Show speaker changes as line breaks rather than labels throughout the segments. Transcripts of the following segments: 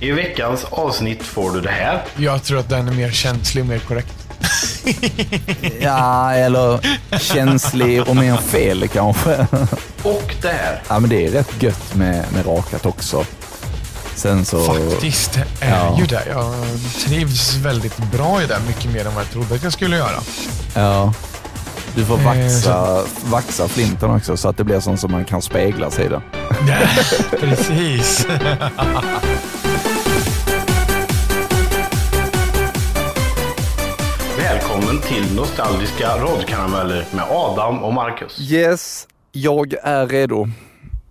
I veckans avsnitt får du det här.
Jag tror att den är mer känslig och mer korrekt.
Ja, eller känslig och mer fel kanske.
Och det här.
Ja, men det är rätt gött med, med rakat också. Sen så...
Faktiskt är
Ja.
ju det. Jag trivs väldigt bra i det. Mycket mer än vad jag trodde att jag skulle göra.
Ja. Du får
Eh,
vaxa, vaxa flinten också så att det blir sånt som man kan spegla sig i det.
Ja, precis.
till Nostalgiska radkarameller med Adam och Marcus.
Yes, jag är redo.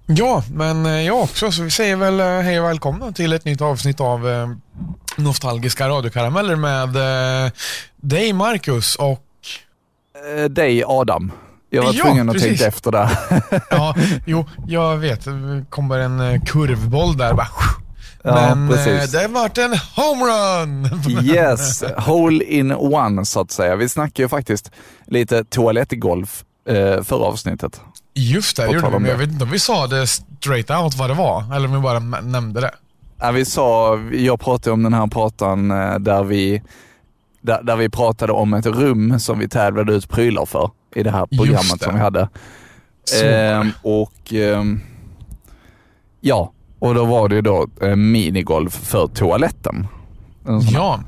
Ja, men eh, jag också. Så vi säger väl eh, hej och välkomna till ett nytt avsnitt av eh, Nostalgiska radiokarameller med eh, dig Marcus och
Eh, dig Adam. Jag var
Ja,
tvungen att
precis.
tänka efter där.
ja, jo, jag vet. Det kommer en kurvboll där bara.
Ja,
Men eh,
precis.
det har varit en homerun!
Yes, hole in one så att säga. Vi snackade ju faktiskt lite toalettgolf eh, förra avsnittet.
Just det, gjorde vi. Men jag vet inte om vi sa det straight out vad det var. Eller om vi bara nämnde det.
Ja, vi sa, jag pratade om den här pratan eh, där vi, där, där vi pratade om ett rum som vi tävlade ut prylar för i det här programmet
det.
som vi hade. Ehm, och ehm, ja, och då var det ju då eh, minigolf för toaletten.
Ja.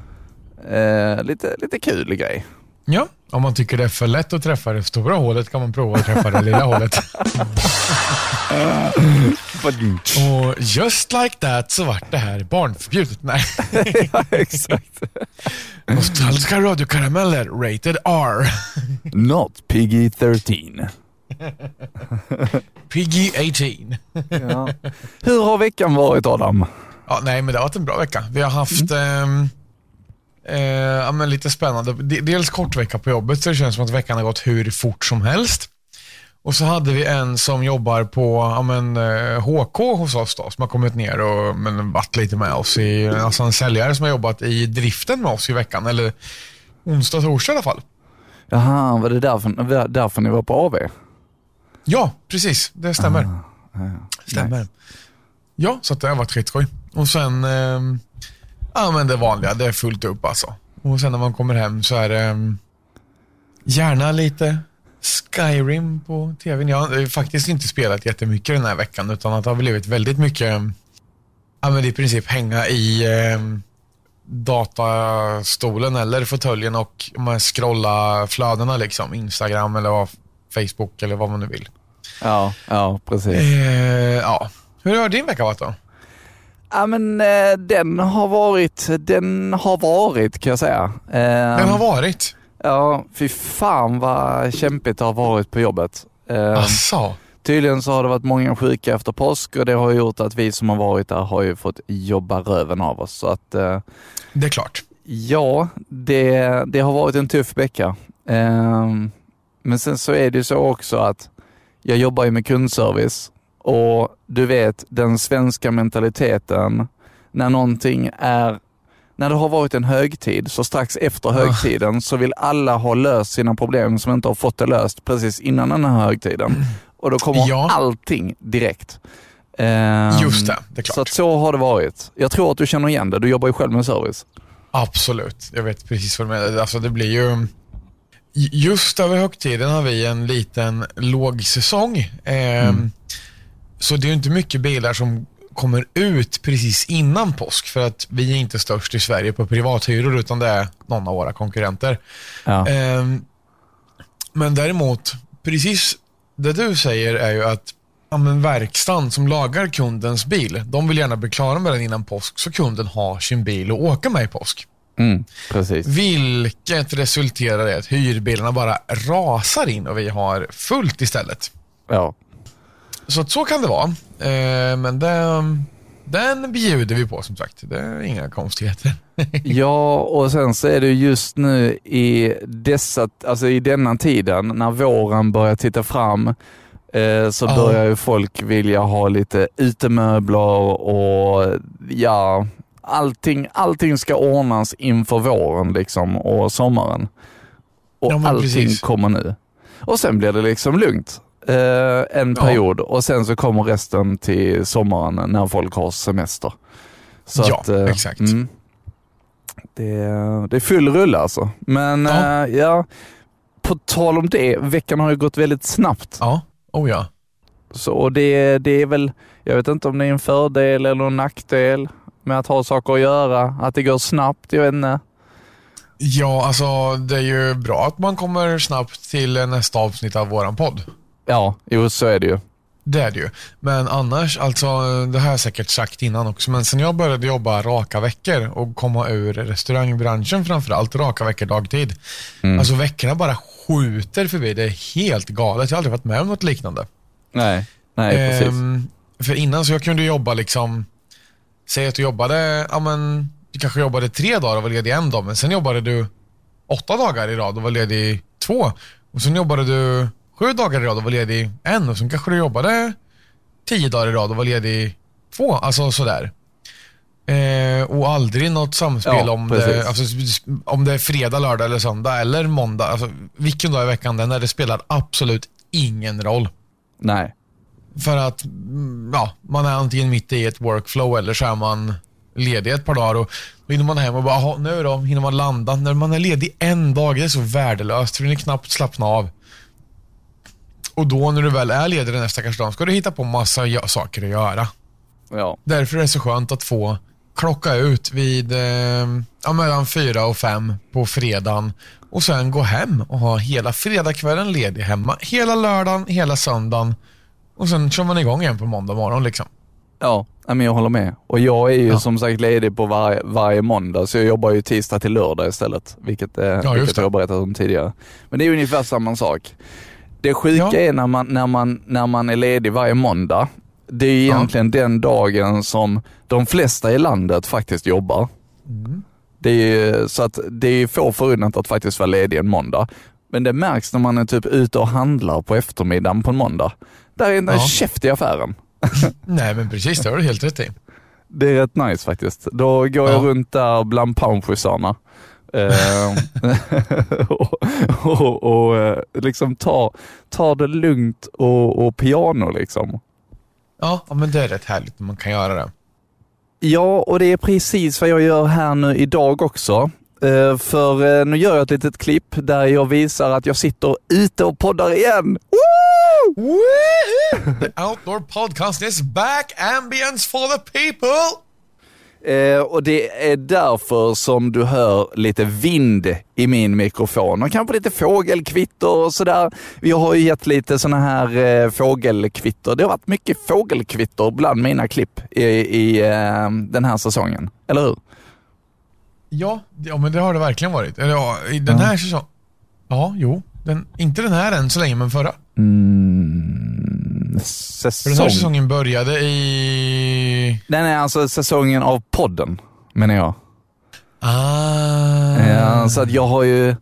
eh, lite, lite kul grej.
ja, om man tycker det är för lätt att träffa det stora hålet kan man prova att träffa det lilla hålet. Och just like that så vart det här barnförbjudet. Nej.
ja, exakt.
Nostalgiska radiokarameller, rated R.
Not Piggy 13.
Piggy 18.
Ja. Hur har veckan varit Adam?
Ja, nej, men det har varit en bra vecka. Vi har haft ehm, eh, ja, men lite spännande. Dels kort vecka på jobbet, så det känns som att veckan har gått hur fort som helst. Och så hade vi en som jobbar på ja, men, eh, HK hos oss då, som har kommit ner och men, varit lite med oss. I, alltså en säljare som har jobbat i driften med oss i veckan, eller onsdag, torsdag i alla fall.
Jaha, var det därför, därför ni var på AV?
Ja, precis. Det stämmer.
Ah, ja,
Stämmer.
nice.
Ja, så det har varit skitskoj. Och sen, ehm, ja men det vanliga, det är fullt upp alltså. Och sen när man kommer hem så är det ehm, gärna lite Skyrim på tvn. Jag har eh, faktiskt inte spelat jättemycket den här veckan utan att det har blivit väldigt mycket, ja men i princip hänga i ehm, datastolen eller fåtöljen och man scrolla flödena liksom. Instagram eller vad, Facebook eller vad man nu vill.
Ja, ja precis.
Eh, ja. Hur har din vecka varit då?
Ja men eh, den har varit, den har varit kan jag säga. Eh,
Den har varit.
Ja, fy fan vad kämpigt det har varit på jobbet. Eh,
Asså.
Tydligen så har det varit många sjuka efter påsk och det har gjort att vi som har varit där har ju fått jobba röven av oss. Så att eh,
Det är klart.
ja, det, det har varit en tuff vecka. Eh, men sen så är det ju så också att jag jobbar ju med kundservice och du vet den svenska mentaliteten när någonting är när det har varit en högtid, så strax efter högtiden så vill alla ha löst sina problem som inte har fått det löst precis innan den här högtiden. Och då kommer
Ja.
allting direkt. Ehm,
Just det, det är klart.
Så att så har det varit. Jag tror att du känner igen det, du jobbar ju själv med service.
Absolut. Jag vet precis vad du menar. Alltså det blir ju... Just över högtiden har vi en liten lågsäsong. Ehm, Så det är inte mycket bilar som kommer ut precis innan påsk för att vi är inte störst i Sverige på privathyror utan det är någon av våra konkurrenter.
Ja.
Ehm, men däremot, precis det du säger är ju att ja, men verkstaden som lagar kundens bil, de vill gärna bli klara med den innan påsk så kunden har sin bil att åka med i påsk.
Mm, precis.
Vilket resulterar i att hyrbilarna bara rasar in och vi har fullt istället.
Ja.
Så så kan det vara. Eh, men det, den bjuder vi på som sagt. Det är inga konstigheter.
Ja, och sen så är det just nu i dessa, alltså i denna tiden när våren börjar titta fram eh, så
Ja.
börjar ju folk vilja ha lite utemöbler och ja, allting, allting ska ordnas inför våren liksom och sommaren. Och
Ja,
allting
precis.
kommer nu. Och sen blir det liksom lugnt eh, en
Ja.
period och sen så kommer resten till sommaren när folk har semester. Så
Ja,
att, eh,
exakt.
Mm, det, det är full rulle alltså. Men
Ja.
ja. ja, på tal om det, veckan har ju gått väldigt snabbt.
Ja, oh ja.
Så och det, det är väl, jag vet inte om det är en fördel eller en nackdel med att ha saker att göra, att det går snabbt, jag vet inte.
Ja, alltså det är ju bra att man kommer snabbt till nästa avsnitt av våran podd.
Ja, jo så är det ju.
Det är det ju. Men annars, alltså det har jag säkert sagt innan också, men sen jag började jobba raka veckor och komma ur restaurangbranschen framförallt, raka veckor dagtid.
Mm.
Alltså veckorna bara skjuter förbi. Det är helt galet. Jag har aldrig varit med om något liknande.
Nej, nej precis.
Ehm, för innan så jag kunde jobba liksom, säg att du jobbade, ja men du kanske jobbade tre dagar och var ledig en dag, men sen jobbade du åtta dagar i rad och var ledig två. Och sen jobbade du sju dagar i rad och var ledig en och sen kanske du jobbade tio dagar i rad och var ledig två. Alltså sådär. Eh, och aldrig något samspel
Ja,
om, det, alltså, om det är fredag, lördag eller söndag eller måndag. Alltså, vilken dag i veckan den är, det spelar absolut ingen roll.
nej.
För att mm, ja, man är antingen mitt i ett workflow eller så är man ledig ett par dagar och då hinner man hem och bara, "Jaha, nu då, hinner man landa. När man är ledig en dag, det är så värdelöst för det är knappt slappna av. Och då när du väl är ledig den nästa dag ska du hitta på massa saker att göra.
Ja.
Därför är det så skönt att få klocka ut vid eh, ja, mellan fyra och fem på fredagen och sen gå hem och ha hela fredagskvällen ledig hemma. Hela lördagen, hela söndagen och sen kör man igång igen på måndag morgon. Liksom.
Ja, men jag håller med. Och jag är ju
Ja.
som sagt ledig på varje, varje måndag, så jag jobbar ju tisdag till lördag istället, vilket, eh,
just
vilket jag har berättat om tidigare. Men det är ungefär samma sak. Det sjuka
Ja.
är när man, när, man, när man är ledig varje måndag, det är
Ja.
egentligen den dagen som de flesta i landet faktiskt jobbar.
Mm.
Det är så att det är få förunnat att faktiskt vara ledig en måndag. Men det märks när man är typ ute och handlar på eftermiddagen på en måndag. Där är en
Ja.
käft i affären.
Nej men precis, det har du helt rätt i.
Det är rätt nice faktiskt. Då går jag
Ja.
runt där bland poundschysarna. Eh, och och, och eh, liksom tar tar det lugnt och, och piano liksom.
Ja, ja, men det är rätt härligt när man kan göra det.
Ja, och det är precis vad jag gör här nu idag också. Eh, för eh, nu gör jag ett litet klipp där jag visar att jag sitter ute och poddar igen. Woo!
The outdoor podcast is back, ambience for the people!
Eh, och det är därför som du hör lite vind i min mikrofon och kanske lite fågelkvitter och sådär. Vi har ju gett lite sådana här eh, fågelkvitter. Det har varit mycket fågelkvitter bland mina klipp i, i eh, den här säsongen. Eller hur?
Ja, ja, men det har det verkligen varit. Eller ja, i den här säsongen. Ja, jo. Den, inte den här än så länge, men förra.
Mm,
För
säsong.
den här säsongen började i...
Nej, nej, alltså säsongen av podden menar jag.
Ah.
Ja, så att jag har ju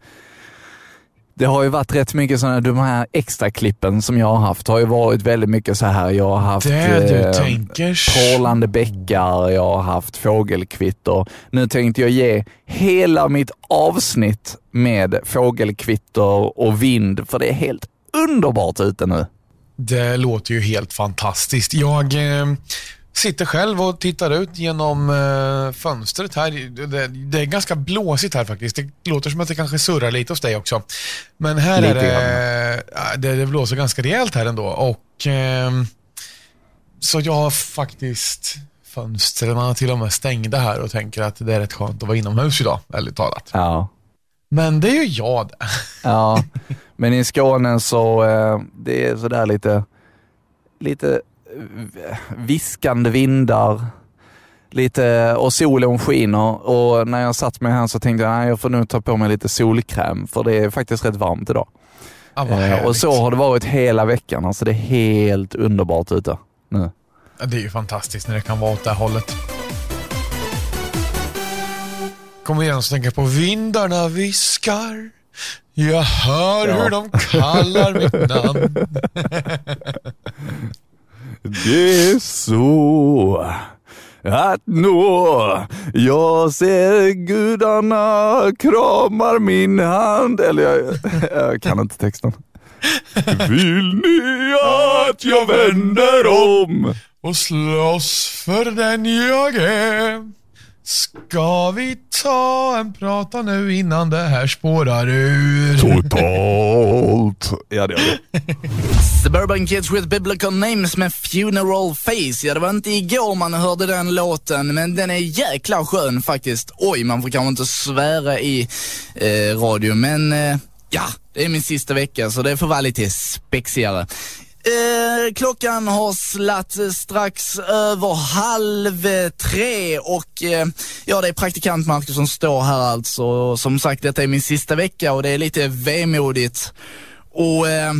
det har ju varit rätt mycket sådana, de här extra klippen som jag har haft har ju varit väldigt mycket så här. Jag har haft eh, porlande bäckar, jag har haft fågelkvitter. Nu tänkte jag ge hela mitt avsnitt med fågelkvitter och vind, för det är helt underbart ute nu.
Det låter ju helt fantastiskt. Jag eh, sitter själv och tittar ut genom eh, fönstret här. Det, det är ganska blåsigt här faktiskt. Det låter som att det kanske surrar lite hos dig också. Men här
Lite
är det, det, det blåser ganska rejält här ändå. Och, eh, så jag har faktiskt fönstren till och med stängda här och tänker att det är rätt skönt att vara inomhus idag, ärligt talat.
Ja.
Men det är ju jag det.
Ja, men i Skåne så eh, det är sådär lite, lite viskande vindar. Lite, och solen skiner och när jag satt mig här så tänkte jag att jag får nog ta på mig lite solkräm för det är faktiskt rätt varmt idag.
Vad
Eh, och så har det varit hela veckan. Alltså det är helt underbart ute nu.
Ja, Det är ju fantastiskt när det kan vara åt det här hållet. Kommer igen tänker jag på vindarna viskar. Jag hör
Ja.
hur de kallar mitt namn.
Det är så att nå jag ser gudarna kramar min hand. Eller jag, jag kan inte texten. Vill ni att jag vänder om?
och slåss för den jag är. Ska vi ta en prata nu innan det här spårar ur?
Totalt. Ja, det gör det.
Suburban Kids with Biblical Names med Funeral Face. Ja, det var inte igår man hörde den låten, men den är jäkla skön faktiskt. Oj, man får kanske inte svära i eh, radio, men eh, ja, det är min sista vecka så det får vara lite spexigare. Eh, klockan har slatt strax över halv tre och eh, ja, det är praktikant Marcus som står här alltså. Som sagt, detta är min sista vecka och det är lite vemodigt. Och eh,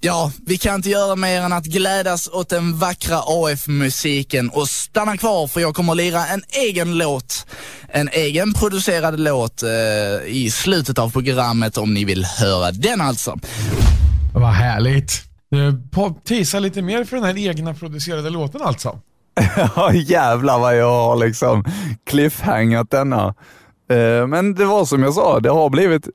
ja, vi kan inte göra mer än att glädjas åt den vackra AF-musiken och stanna kvar för jag kommer att lira en egen låt. En egen producerad låt eh, i slutet av programmet om ni vill höra den alltså.
Vad härligt. Du teasar lite mer för den här egna producerade låten alltså.
Ja, jävlar vad jag har liksom cliffhangat denna. Eh, Men det var som jag sa, det har blivit,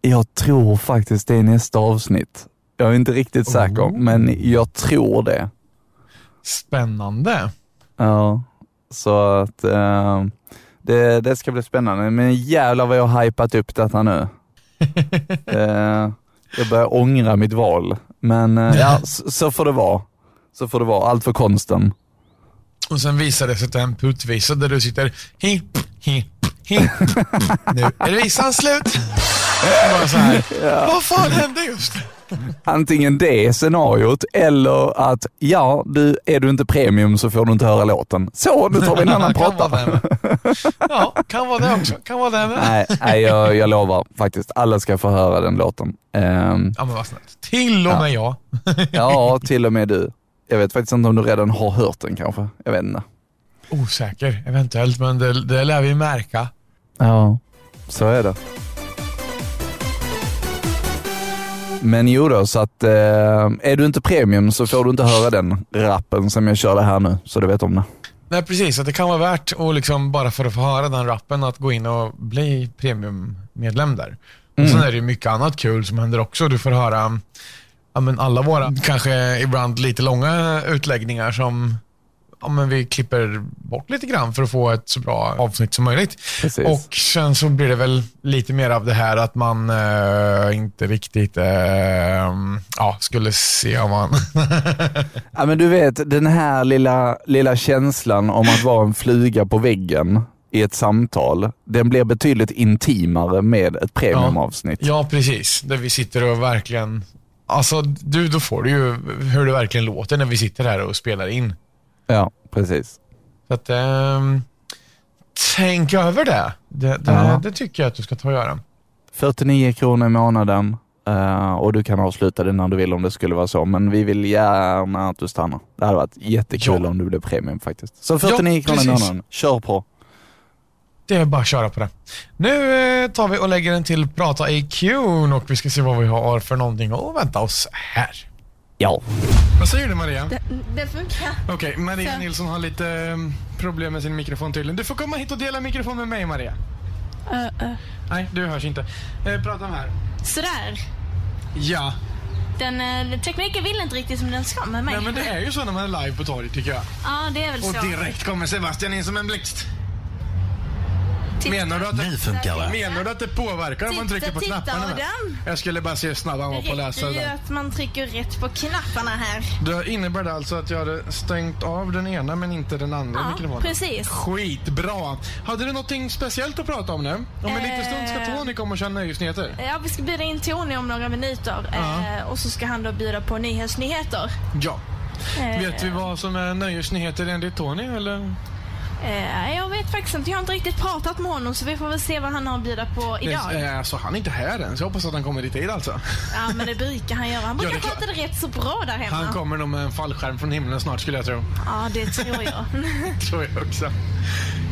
jag tror faktiskt det är nästa avsnitt. Jag är inte riktigt säker,
Oh.
men jag tror det.
Spännande.
Ja, så att eh, det, det ska bli spännande. Men jävlar vad jag har hypat upp detta nu. eh, jag börjar ångra mitt val. Men eh, ja, så, så får det vara. Så får det vara. Allt för konsten.
Och sen visar det sig att det är en puttvisa där du sitter hi, hi, hi. Nu är visan slut. Bara så här. Vad fan hände just?
Antingen det scenariot eller att ja, du, är du inte premium så får du inte höra låten. Så, nu tar vi en annan
Kan vara
prata.
det med. Ja, kan vara det också. Kan vara det med.
Nej, nej jag, jag lovar faktiskt. Alla ska få höra den låten. Ehm,
Ja men vad snällt. Till och med jag.
ja, till och med du. Jag vet faktiskt inte om du redan har hört den kanske. Jag vet inte.
Osäker eventuellt, men det, det lär vi märka.
Ja, så är det. Men jo då, så att eh, är du inte premium så får du inte höra den rappen som jag körde här nu, så du vet om det.
Nej precis, att det kan vara värt att liksom bara för att få höra den rappen att gå in och bli premiummedlem där. Och sen är det mycket annat kul som händer också. Du får höra ja, men alla våra, kanske ibland lite långa utläggningar som ja, men vi klipper bort lite grann för att få ett så bra avsnitt som möjligt.
Precis.
Och sen så blir det väl lite mer av det här att man eh, inte riktigt eh, ja, skulle se om man...
Ja men du vet, den här lilla, lilla känslan om att vara en fluga på väggen i ett samtal, den blir betydligt intimare med ett premiumavsnitt.
ja, precis. Där vi sitter och verkligen... Alltså, du, då får du ju hur det verkligen låter när vi sitter här och spelar in.
Ja, precis.
Så att, ehm, tänk över det. Det, det,
Ja.
det tycker jag att du ska ta och göra.
49 kronor i månaden eh, och du kan avsluta det när du vill om det skulle vara så. Men vi vill gärna att du stannar. Det hade varit jättekul
Ja.
om du blev premium faktiskt. Så 49
Ja,
kronor i månaden. Kör på.
Det är bara att köra på det. Nu eh, tar vi och lägger den till Prata IQ och vi ska se vad vi har för någonting att vänta oss här.
Ja.
Vad säger du Maria?
Det, det funkar.
Okej, Maria
Så.
Nilsson har lite um, problem med sin mikrofon tydligen. Du får komma hit och dela mikrofon med mig Maria.
Uh, uh.
Nej, du hörs inte. Eh, prata med här.
Sådär.
Ja.
Den, eh, tekniken vill inte riktigt som den ska med mig.
Nej men det är ju så när man är live på torget tycker jag.
Ja, det är väl
Och
så.
direkt kommer Sebastian in som en blixt.
Titta.
Menar du att det,
funkar det.
menar du att det påverkar om man
Titta,
trycker på
titta,
knapparna?
Adam.
Jag skulle bara se hur snabb han var på att
Det
läsa det där.
att man trycker rätt på knapparna här.
Det innebär det alltså att jag hade stängt av den ena men inte den andra
Ja,
mikrofonen?
precis.
Skitbra! Hade du någonting speciellt att prata om nu? Om en liten stund ska
Eh.
Tony komma och köra nöjesnyheter.
Ja, vi ska bjuda in Tony om några minuter. Eh, och så ska han då bjuda på nyhetsnyheter.
Ja.
Eh,
Vet vi vad som är nöjesnyheter enligt Tony eller?
Eh, jag vet faktiskt inte. Jag har inte riktigt pratat med honom så vi får väl se vad han har att bjuda på idag.
Det, eh, alltså, han är inte här än så jag hoppas att han kommer i tid alltså.
Ja, men det brukar han göra. Han
Ja,
brukar
klart.
sköta det rätt så bra där hemma.
Han kommer nog med en fallskärm från himlen snart skulle jag tro.
Ja, det tror jag.
tror jag också.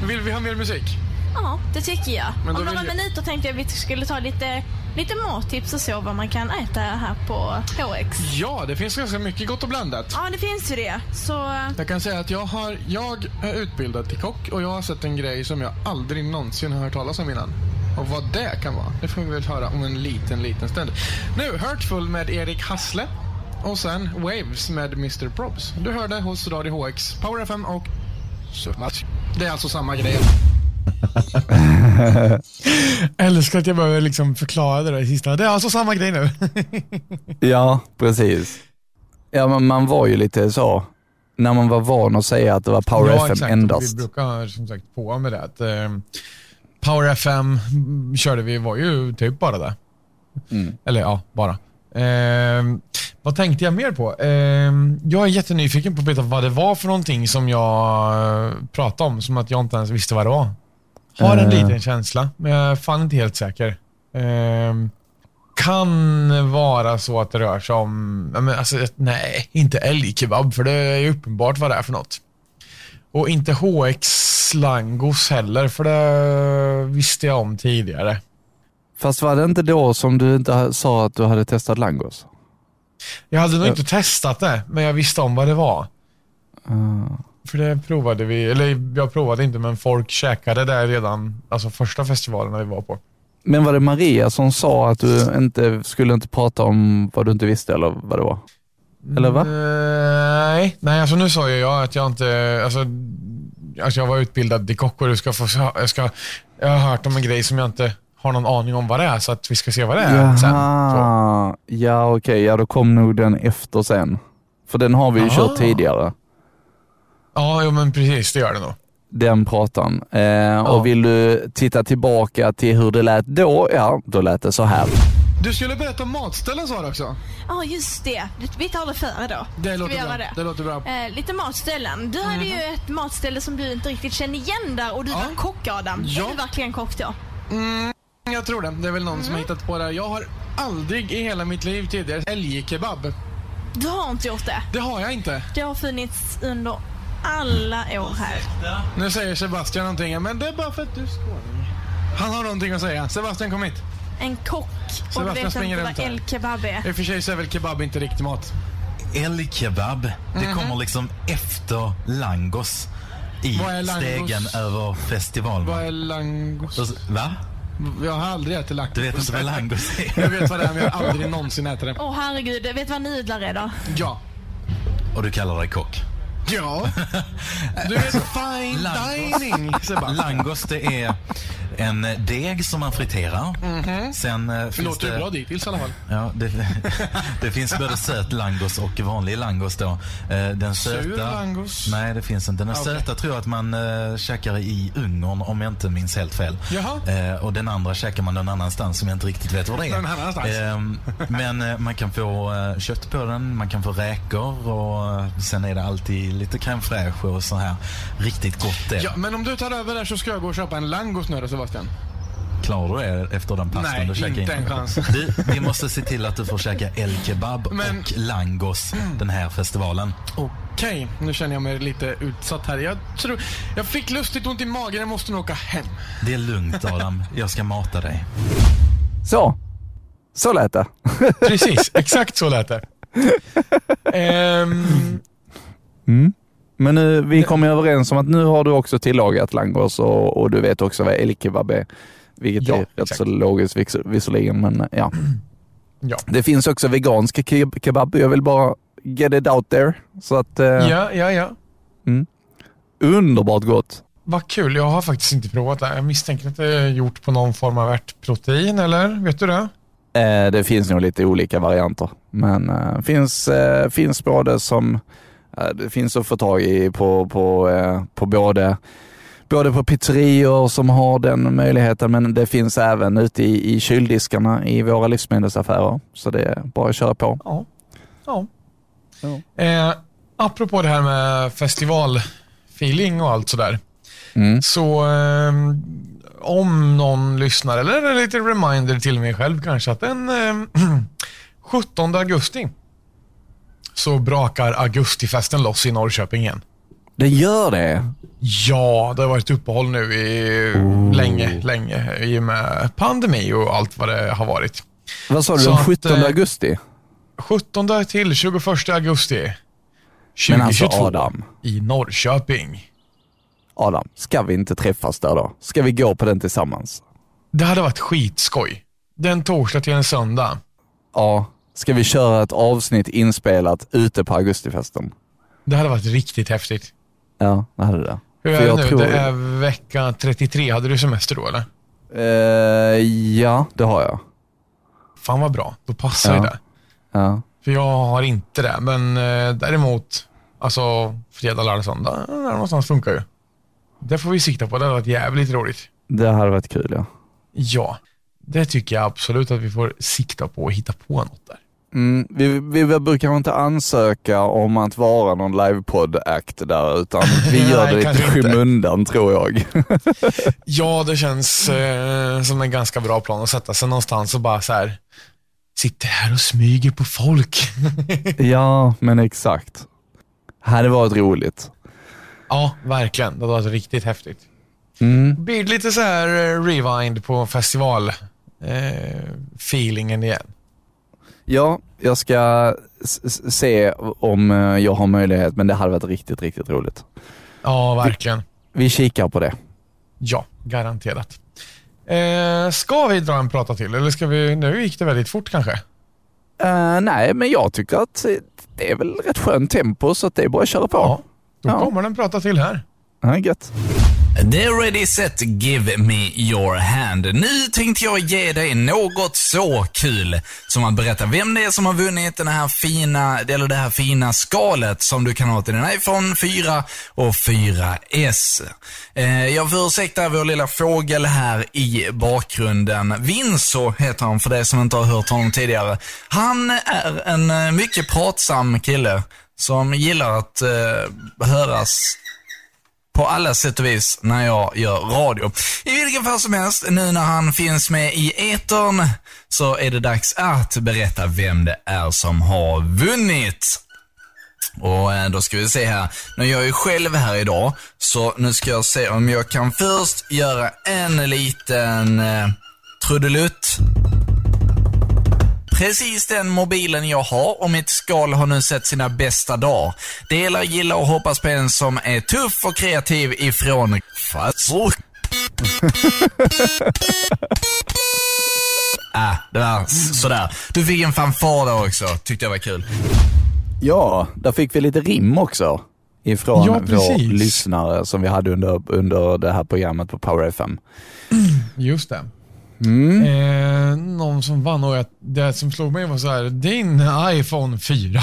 Vill vi ha mer musik?
Ja, det tycker jag. Om några
jag-
minuter tänkte jag att vi skulle ta lite, lite mattips och så vad man kan äta här på HX.
Ja, det finns ganska mycket gott och blandat.
Ja, det finns ju det. Så
Jag kan säga att jag, har, jag är utbildad till kock och jag har sett en grej som jag aldrig någonsin har hört talas om innan. Och vad det kan vara, det får vi väl höra om en liten, liten stund. Nu, Hurtful med Erik Hassle. Och sen Waves med Mr. Probs. Du hörde hos Radio HX, Power FM och. Det är alltså samma grej. Älskar att jag behöver liksom förklara det där sista. Det är alltså samma grej nu.
Ja, precis. Ja, men man var ju lite så, när man var van att säga att det var Power
ja,
FM
exakt.
endast.
Vi brukar som sagt på med det. Att, eh, Power FM körde vi, var ju typ bara det.
Mm.
Eller ja, bara. Eh, vad tänkte jag mer på? Eh, jag är jättenyfiken på att veta vad det var för någonting som jag eh, pratade om, som att jag inte ens visste vad det var. Har en
Eh.
liten känsla, men jag är fan inte helt säker. Eh, kan vara så att det rör sig om, men alltså, nej, inte älgkebab, för det är ju uppenbart vad det är för något. Och inte HX Langos heller, för det visste jag om tidigare.
Fast var det inte då som du inte sa att du hade testat langos?
Jag hade nog inte testat det, men jag visste om vad det var.
Ah.
För det provade vi, eller jag provade inte, men folk käkade det redan, alltså första festivalen vi var på.
Men var det Maria som sa att du inte skulle inte prata om vad du inte visste eller vad det var? Eller va?
Nej, nej alltså nu sa ju jag att jag inte, alltså, alltså jag var utbildad till kock och du ska få, jag, ska, jag har hört om en grej som jag inte har någon aning om vad det är, så att vi ska se vad det är sen. Så.
Jaha, ja okej, ja då kom nog den efter sen. För den har vi ju
Aha.
kört tidigare,
Ja, jo, men precis, det gör det nog.
den pratan. Eh, Och vill du titta tillbaka till hur det lät då, ja då lät det så här.
Du skulle berätta om matställen sa du också.
Ja, just det. Vi tar det före då.
Det
Ska
låter
vi göra
bra.
det?
Det låter bra.
Eh, lite matställen. Du hade ju ett matställe som du inte riktigt kände igen där och du
Ja.
var kock Adam.
Ja.
Är du verkligen kock då?
Jag tror det. Det är väl någon som har hittat på det. Jag har aldrig i hela mitt liv tidigare älgkebab.
Du har inte gjort det.
Det har jag inte.
Det har funnits under alla år här.
Nu säger Sebastian någonting, men det är bara för att du är skåning. Han har någonting att säga. Sebastian, kom hit.
En kock och du
Sebastian
vet
springer
inte
runt
vad el-kebab är.
I och för sig så är väl kebab inte riktig mat.
Älgkebab, det kommer liksom efter langos i stegen över festivalen.
Vad är langos?
Va?
Jag har aldrig ätit langos.
Du vet inte vad langos är?
Jag vet vad det är, men jag har aldrig någonsin ätit det.
Åh herregud, vet du vad nudlar är då?
Ja.
Och du kallar dig kock?
Ja. Du vet fine dining.
Langos det är en deg som man friterar. Sen eh,
Det
finns
låter ju bra dittills i alla fall.
Ja, det, det finns både söt langos och vanlig langos då. Eh, Den
Sur
söta...
langos?
Nej, det finns inte. Den
Okej.
söta tror jag att man äh, käkar i Ungern om jag inte minns helt fel.
Jaha.
Eh, och den andra käkar man någon annanstans som jag inte riktigt vet var det är.
Någon annanstans.
Ehm, men eh, man kan få eh, kött på den, man kan få räkor och eh, sen är det alltid lite crème fraîche och så här. Riktigt gott det.
Ja, men om du tar över där så ska jag gå och köpa en langos nu då, Sebastian.
Klarar du det efter den pastan
Nej,
du käkar
inte
in?
en chans.
Du, vi måste se till att du får käka el-kebab
Men-
och langos den här festivalen.
Okej, nu känner jag mig lite utsatt här. Jag tror... Jag fick lustigt ont i magen, jag måste nog åka hem.
Det är lugnt Adam, jag ska mata dig.
Så, så lät det.
Precis, exakt så lät det. Ehm,
Men nu, vi kom ju överens om att nu har du också tillagat langos och, och du vet också vad älgkebab är. Vilket
Ja,
är rätt så logiskt vis- visserligen, men ja.
ja.
Det finns också vegansk ke- kebab. Jag vill bara get it out there. Så att, eh,
ja, ja, ja.
underbart gott.
Vad kul, jag har faktiskt inte provat det. Jag misstänker att det är gjort på någon form av ärtprotein, eller? Vet du det?
Eh, det finns nog lite olika varianter, men eh, finns, eh, finns både som det finns att få tag i på, på, eh, på både, både på pizzerior som har den möjligheten, men det finns även ute i, i kyldiskarna i våra livsmedelsaffärer. Så det är bara att köra på.
Ja. ja.
Ja.
Eh, apropå det här med festivalfeeling och allt sådär.
Mm.
Så ehm, om någon lyssnar, eller en liten reminder till mig själv kanske, att den ehm, 17 augusti så brakar augustifesten loss i Norrköping igen.
Det gör det?
Ja, det har varit uppehåll nu i länge, länge i och med pandemi och allt vad det har varit.
Vad sa du, den
att,
17
eh,
augusti?
17 till 21 augusti
Men alltså
2022
Adam,
i Norrköping.
Adam, ska vi inte träffas där då? Ska vi gå på den tillsammans?
Det hade varit skitskoj. Den torsdag till en söndag.
Ja, ska vi köra ett avsnitt inspelat ute på augustifesten?
Det hade varit riktigt häftigt.
Ja, det hade det.
Hur är det
jag
nu?
tror-
Det är vecka 33. Hade du semester då eller?
Eh, ja, det har jag.
Fan vad bra. Då passar
Ja.
det.
Ja.
För jag har inte det. Men eh, däremot, alltså fredag, lördag, söndag. Där någonstans funkar ju. Det får vi sikta på. Det hade varit jävligt roligt.
Det hade varit kul ja.
Ja, det tycker jag absolut att vi får sikta på och hitta på något där.
Mm, vi, vi brukar inte ansöka om att vara någon livepodd-act där, utan vi gör det lite skymundan tror jag.
Ja, det känns eh, som en ganska bra plan att sätta sig någonstans och bara så här sitter här och smyger på folk.
ja, men exakt. Hade varit roligt.
ja, verkligen. Det hade varit riktigt häftigt.
Mm.
Blir det lite så här eh, rewind på festival eh, igen.
Ja, jag ska se om eh, jag har möjlighet, men det hade varit riktigt, riktigt roligt.
Ja, verkligen.
Vi kikar på det.
Ja, garanterat. Eh, ska vi dra en prata till eller ska vi, nu gick det väldigt fort kanske?
Eh, nej, men jag tycker att det är väl rätt skönt tempo, så att det är bara att köra på.
Ja, då
Ja.
kommer den prata till här.
Ja, gött.
Det är ready, set, give me your hand. Nu tänkte jag ge dig något så kul som att berätta vem det är som har vunnit den här fina, eller det här fina skalet som du kan ha till din iPhone 4 och 4S. Eh, jag får ursäkta vår lilla fågel här i bakgrunden. Vinso heter han för dig som inte har hört honom tidigare. Han är en eh, mycket pratsam kille som gillar att eh, höras på alla sätt och vis när jag gör radio. I vilken fall som helst, nu när han finns med i etern så är det dags att berätta vem det är som har vunnit. Och eh, då ska vi se här. Nu är jag ju själv här idag, så nu ska jag se om jag kan först göra en liten eh, trudelutt. Precis den mobilen jag har och mitt skal har nu sett sina bästa dagar. Det gäller att gilla och hoppas på en som är tuff och kreativ ifrån Fatsuk. ah, det var sådär. Du fick en fanfar där också, tyckte jag var kul.
Ja, där fick vi lite rim också. Ifrån
Ja,
vår lyssnare som vi hade under, under det här programmet på Power FM.
Just det.
Mm.
Eh, någon som vann och jag, det som slog mig var så här, din iPhone 4.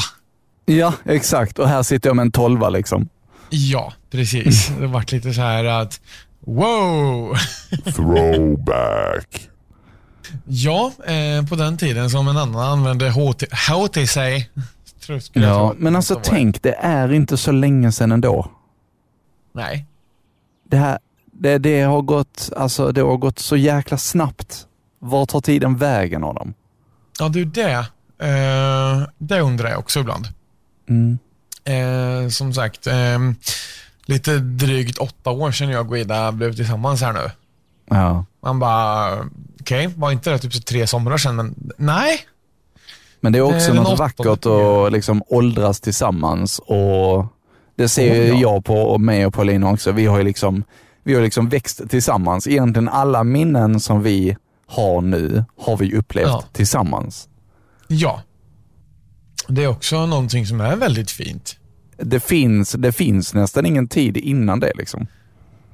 Ja, exakt. Och här sitter jag med en tolva liksom.
Ja, precis. Det vart lite så här att, wow.
Throwback.
Ja, eh, på den tiden som en annan använde HT, HTC.
Ja, men alltså tänk, det är inte så länge sedan ändå.
Nej.
Det, här, det, det, har gått, alltså, det har gått så jäkla snabbt. Vart tar tiden vägen av dem?
Ja, du det. Eh, det undrar jag också ibland.
Mm.
Eh, som sagt, eh, lite drygt åtta år sedan jag och Guida blev tillsammans här nu.
Ja.
Man bara, okej, var inte det typ så tre somrar sedan? Men nej.
Men det är också
Det är den
något vackert att liksom åldras tillsammans och det ser
Oh, ja.
jag på och mig och Paulina också. Vi har ju liksom, vi har liksom växt tillsammans. Egentligen alla minnen som vi har nu har vi upplevt
Ja.
tillsammans.
Ja. Det är också någonting som är väldigt fint.
Det finns, det finns nästan ingen tid innan det liksom.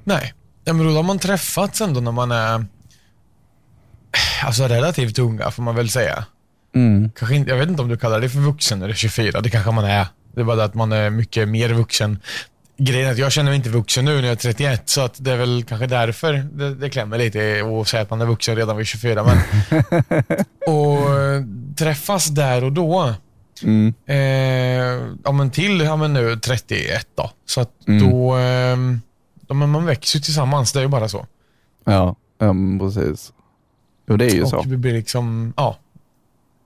Nej, ja, men då har man träffats ändå när man är alltså relativt unga får man väl säga.
Mm.
Kanske inte, jag vet inte om du kallar det för vuxen när du är 24. Det kanske man är. Det är bara det att man är mycket mer vuxen. Grejen är att jag känner mig inte vuxen nu när jag är 31, så att det är väl kanske därför det, det klämmer lite att säga att man är vuxen redan vid 24. Men, och eh, träffas där och då,
Mm.
eh, ja, men till ja, men nu 31 då. Så att
Mm.
då, eh, ja, men man växer ju tillsammans, det är ju bara så.
Ja, men precis. Jo, det är ju
och
så.
vi blir liksom, ja.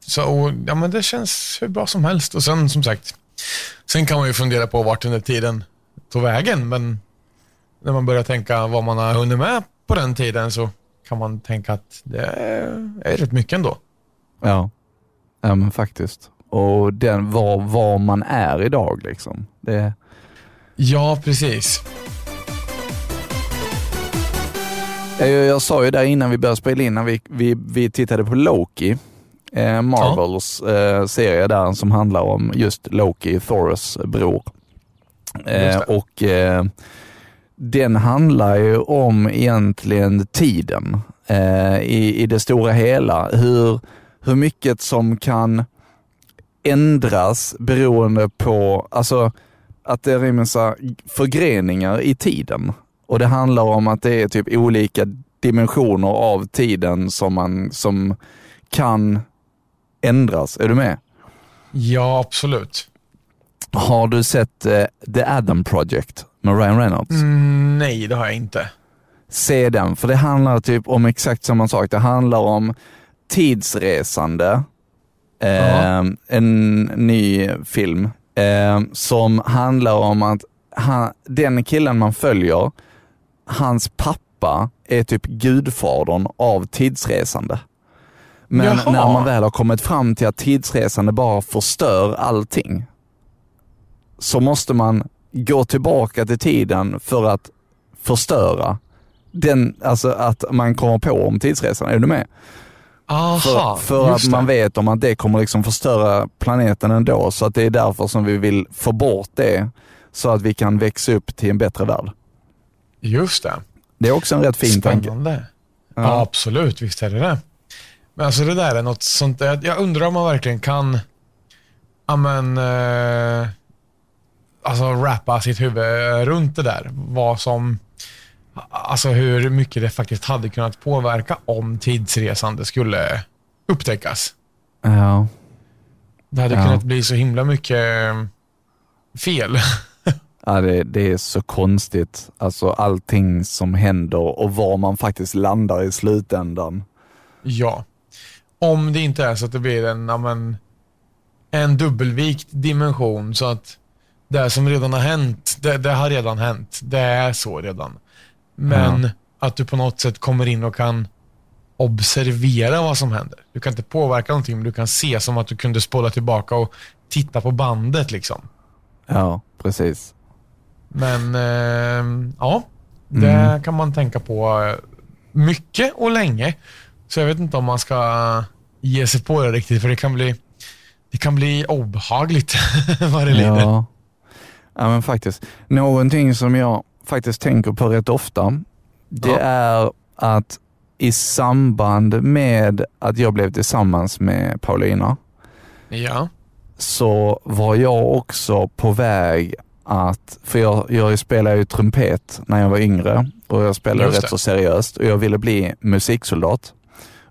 Så, och, ja men det känns hur bra som helst. Och sen som sagt, sen kan man ju fundera på vart den där tiden tog vägen. Men när man börjar tänka vad man har hunnit med på den tiden så kan man tänka att det är, rätt mycket ändå.
Ja. ja, men faktiskt. Och den, var, var man är idag liksom. Det,
Ja, precis.
Jag, jag sa ju där innan vi började spela in, när vi, vi, vi tittade på Loki, eh, Marvels eh, serie där som handlar om just Loki, Thors bror. Eh, och eh, den handlar ju om egentligen tiden eh, i, i det stora hela. Hur, hur mycket som kan ändras beroende på, alltså att det här förgreningar i tiden. Och det handlar om att det är typ olika dimensioner av tiden som man som kan ändras. Är du med?
Ja, absolut.
Har du sett eh, The Adam Project med Ryan Reynolds?
Mm, nej, det har jag inte.
Se den, för det handlar typ om exakt samma sak. Det handlar om tidsresande, eh, en ny film, eh, som handlar om att han, den killen man följer, hans pappa är typ gudfadern av tidsresande. Men
Jaha.
när man väl har kommit fram till att tidsresande bara förstör allting, så måste man gå tillbaka till tiden för att förstöra den, alltså att man kommer på om tidsresan. Är du med?
Aha,
För, för att man vet om att det kommer liksom förstöra planeten ändå. Så att det är därför som vi vill få bort det så att vi kan växa upp till en bättre värld.
Just det.
Det är också en rätt fin tanke.
Spännande. Ja. absolut. Visst är det det. Men alltså det där är något sånt. Jag undrar om man verkligen kan ja, men, eh, alltså rappa sitt huvud runt det där. Vad som, alltså hur mycket det faktiskt hade kunnat påverka om tidsresande skulle upptäckas.
Ja.
Det hade
Ja.
kunnat bli så himla mycket fel.
Ja, det, det är så konstigt. Alltså allting som händer och var man faktiskt landar i slutändan.
Ja. Om det inte är så att det blir en, ja, men, en dubbelvikt dimension så att det som redan har hänt, det, det har redan hänt. Det är så redan. Men att du på något sätt kommer in och kan observera vad som händer. Du kan inte påverka någonting, men du kan se som att du kunde spola tillbaka och titta på bandet. liksom.
Ja, precis.
Men eh, ja, det kan man tänka på eh, mycket och länge. Så jag vet inte om man ska ge sig på det riktigt, för det kan bli, det kan bli obehagligt vad det lider.
Ja. Ja, men faktiskt. Någonting som jag faktiskt tänker på rätt ofta, det
Ja.
är att i samband med att jag blev tillsammans med Paulina,
Ja.
så var jag också på väg att, för jag, jag spelade ju trumpet när jag var yngre och jag spelade
Just
rätt
det.
så seriöst och jag ville bli musiksoldat.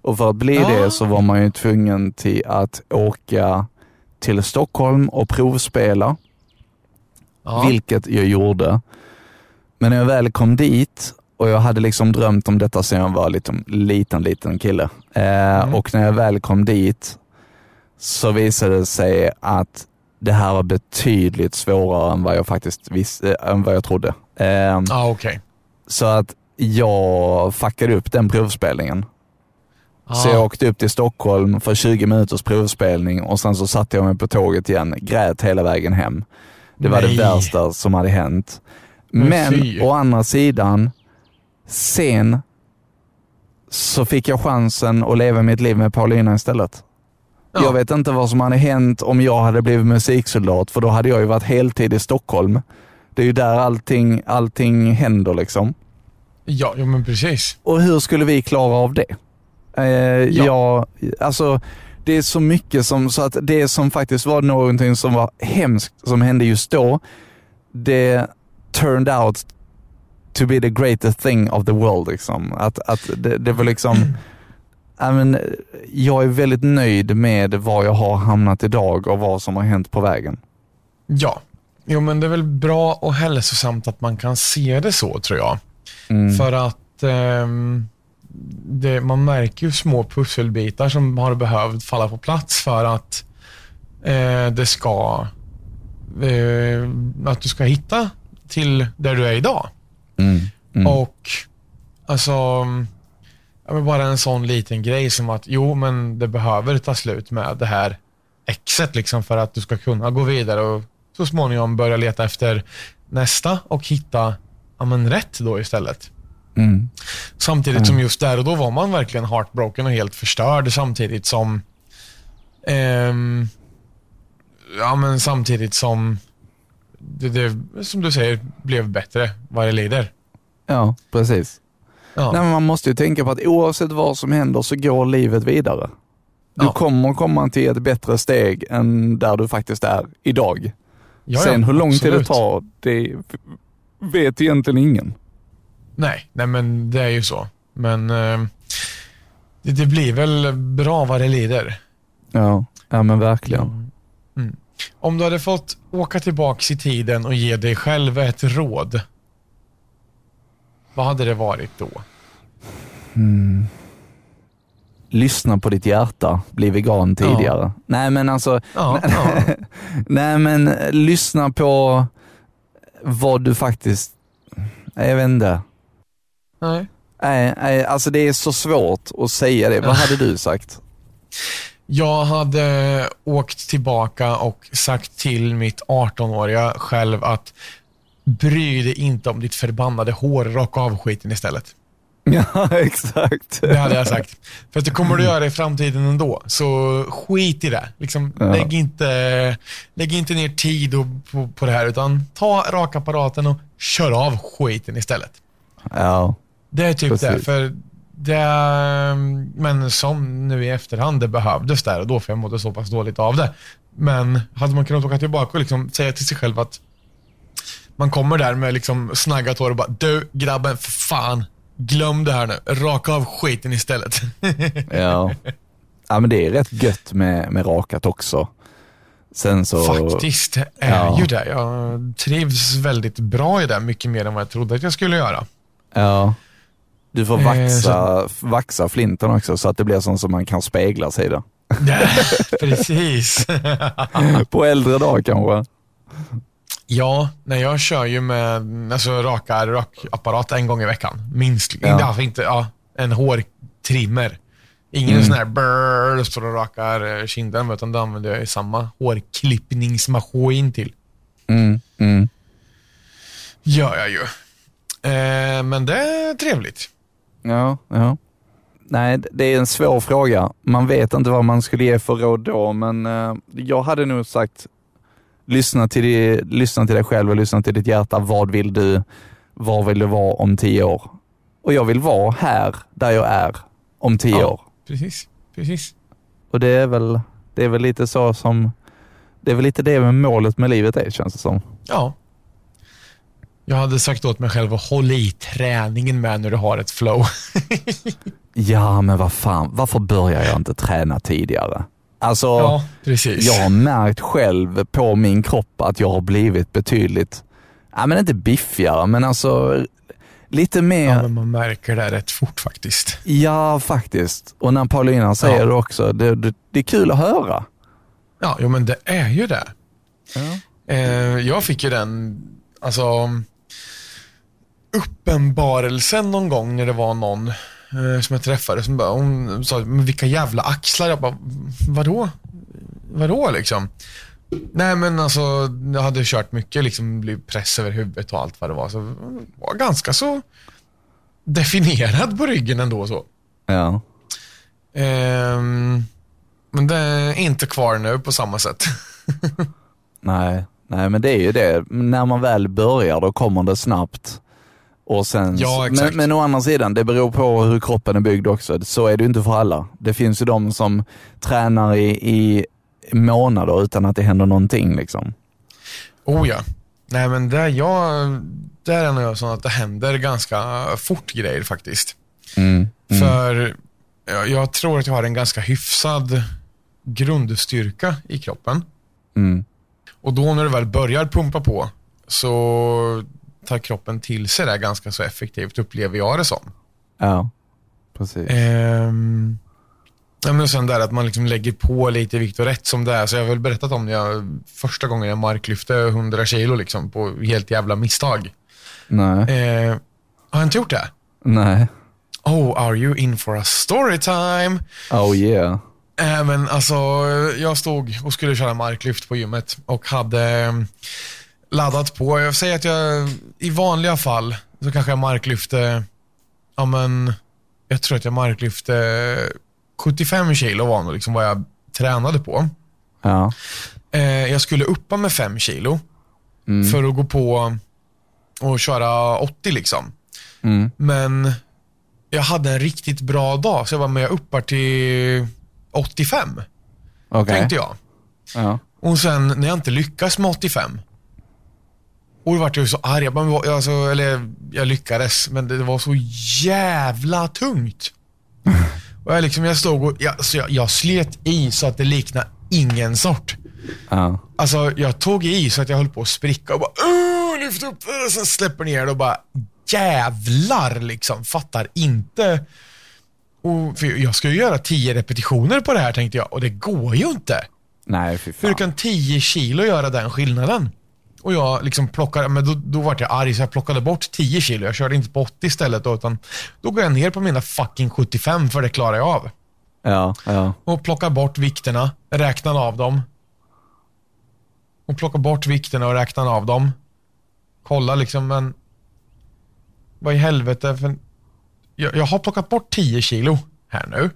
Och för att bli
Ah.
det så var man ju tvungen till att åka till Stockholm och provspela,
Ja.
vilket jag gjorde. Men när jag väl kom dit och jag hade liksom drömt om detta sedan jag var liksom liten, liten kille. Eh,
Mm.
Och när jag väl kom dit så visade det sig att det här var betydligt svårare än vad jag faktiskt visste, än vad jag trodde. Eh,
Ja, okej.
Så att jag fuckade upp den provspelningen. Så jag
Ja.
åkte upp till Stockholm för 20 minuters provspelning och sen så satte jag mig på tåget igen, grät hela vägen hem. Det var
Nej.
det värsta som hade hänt.
Men
Men å andra sidan, sen så fick jag chansen att leva mitt liv med Paulina istället.
Ja.
Jag vet inte vad som hade hänt om jag hade blivit musiksoldat, för då hade jag ju varit heltid i Stockholm. Det är ju där allting, allting händer liksom.
Ja, jo, men precis.
Och hur skulle vi klara av det? Eh, ja. alltså det är så mycket som, så att det som faktiskt var någonting som var hemskt som hände just då, det turned out to be the greatest thing of the world. Liksom. Att, att det, det var liksom, I mean, jag är väldigt nöjd med var jag har hamnat idag och vad som har hänt på vägen.
Ja. Jo, men det är väl bra och hälsosamt att man kan se det så, tror jag.
Mm.
För att ehm, det, man märker ju små pusselbitar som har behövt falla på plats för att eh, det ska eh, att du ska hitta till där du är idag.
Mm. Mm.
Och alltså bara en sån liten grej som att jo, men det behöver ta slut med det här exet liksom för att du ska kunna gå vidare och så småningom börja leta efter nästa och hitta ja, men rätt då istället.
Mm.
Samtidigt som just där och då var man verkligen heartbroken och helt förstörd samtidigt som ehm, Ja men samtidigt som det, det, som du säger, blev bättre vad det lider.
Ja, precis.
Ja.
Nej, men man måste ju tänka på att oavsett vad som händer så går livet vidare. Du
Ja.
kommer komma till ett bättre steg än där du faktiskt är idag.
Ja,
Sen hur lång tid det tar, det vet egentligen ingen.
Nej, nej men det är ju så. Men eh, det, det blir väl bra vad det lider.
Ja, ja men verkligen.
Mm. Om du hade fått åka tillbaks i tiden och ge dig själv ett råd. Vad hade det varit då?
Lyssna på ditt hjärta, bli vegan tidigare. Nej men alltså,
Ja, ja.
nej men eh, lyssna på vad du faktiskt, nej, jag vet inte.
Nej.
Nej, nej, alltså det är så svårt att säga det. Vad hade du sagt?
Jag hade åkt tillbaka och sagt till mitt 18-åriga själv att bry dig inte om ditt förbannade hår, raka av skiten istället.
Ja, exakt.
Det hade jag sagt. För att det kommer du göra i framtiden ändå. Så skit i det. Liksom,
Ja.
lägg, inte, lägg inte ner tid på, på det här, utan ta rakapparaten och kör av skiten istället.
Ja,
Det är typ det.
Precis.
För det, men som nu i efterhand, det behövdes där och då, för jag mådde så pass dåligt av det. Men hade man kunnat åka tillbaka och liksom säga till sig själv att man kommer där med liksom snaggat hår och bara du grabben, för fan, glöm det här nu. Raka av skiten istället.
ja. Ja men det är rätt gött med, med rakat också. Sen så...
Faktiskt det är
Ja.
ju det. Jag trivs väldigt bra i det, mycket mer än vad jag trodde att jag skulle göra.
Ja. Du får
Eh,
vaxa, vaxa flinten också så att det blir sånt som man kan spegla sig i det.
Precis.
På äldre dag kanske.
Ja, nej, jag kör ju med alltså, raka rakapparat en gång i veckan. Minst.
Ja.
Inte, alltså, inte, ja, en hårtrimmer. Ingen
Mm.
sån här brrr, står och rakar eh, kinden, utan det använder jag ju samma hårklippningsmaskin till.
Mm, mm.
Gör jag ju. Eh, men det är trevligt.
Ja, ja. Nej, det är en svår fråga. Man vet inte vad man skulle ge för råd då, men eh, jag hade nog sagt lyssna till, di, lyssna till dig själv och lyssna till ditt hjärta. Vad vill du? Var vill du vara om tio år? Och jag vill vara här där jag är om tio
Ja.
år.
Precis. Precis.
Och det är väl, det är väl lite så som, det är väl lite det med målet med livet är känns det som.
Ja. Jag hade sagt åt mig själv att hålla i träningen med när du har ett flow.
Ja, men vad fan, varför börjar jag inte träna tidigare? Alltså,
ja, precis.
jag har märkt själv på min kropp att jag har blivit betydligt, ja men inte biffigare, men alltså lite mer,
Ja,
ja,
men man märker det rätt fort faktiskt.
faktiskt. Och när Paulina säger
Ja.
det också, det, det, det är kul att höra.
Ja, jo, men det är ju det.
Ja.
Eh, jag fick ju den, alltså, uppenbarelsen någon gång när det var någon eh, som jag träffade som bara, hon sa, men vilka jävla axlar. Jag bara, vadå? Vadå liksom? Nej men alltså, jag hade kört mycket, liksom blivit press över huvudet och allt vad det var. Så var ganska så definierad på ryggen ändå så.
Ja.
Ehm, men det är inte kvar nu på samma sätt.
Nej, nej, men det är ju det. När man väl börjar då kommer det snabbt. Och sen,
Ja,
men, men å andra sidan, det beror på hur kroppen är byggd också. Så är det ju inte för alla. Det finns ju de som tränar i, i månader utan att det händer någonting. Liksom.
Oh ja. Nej men där, jag, där är jag sån att det händer ganska fort grejer faktiskt.
Mm. Mm.
För jag, jag tror att jag har en ganska hyfsad grundstyrka i kroppen.
Mm.
Och då när det väl börjar pumpa på så tar kroppen till sig det ganska så effektivt, upplever jag det som.
Ja, precis.
Ehm, ja, men sen där att man liksom lägger på lite vikt och rätt som det är. Så jag har väl berättat om jag, första gången jag marklyfte 100 kilo liksom, på helt jävla misstag.
Nej.
Eh, har jag inte gjort det?
Nej.
Oh, are you in for a story time?
Oh yeah.
Äh, men alltså, jag stod och skulle köra marklyft på gymmet och hade laddat på. Jag säger att jag i vanliga fall så kanske jag marklyfte ja men, jag tror att jag marklyfte 75 kilo var nog liksom vad jag tränade på.
Ja.
Eh, jag skulle uppa med 5 kilo
Mm.
för att gå på och köra 80 liksom.
Mm.
Men jag hade en riktigt bra dag, så jag var med uppar till 85,
Okej.
tänkte jag.
Ja.
Och sen när jag inte lyckas med 85, och då vart jag ju så arg. Jag, bara, alltså, eller jag lyckades, men det var så jävla tungt. Och jag, liksom, jag stod och jag, så jag, jag slet i så att det liknade ingen sort.
Ja.
Alltså jag tog i så att jag höll på att spricka och bara "Åh, lyft upp det och sen släpper ner det och bara jävlar liksom. Fattar inte. Och, för jag ska ju göra 10 repetitioner på det här tänkte jag och det går ju inte.
Nej, fy
Hur
fan.
kan 10 kilo göra den skillnaden? Och jag liksom plockade, men då, då vart jag arg så jag plockade bort 10 kilo. Jag körde inte på 80 istället då, utan då går jag ner på mina fucking 75 för det klarar jag av.
Ja, ja.
Och plockar bort vikterna, räknar av dem. Och plockar bort vikterna och räknar av dem. Kolla liksom, men vad i helvete. För jag, jag har plockat bort 10 kilo här nu,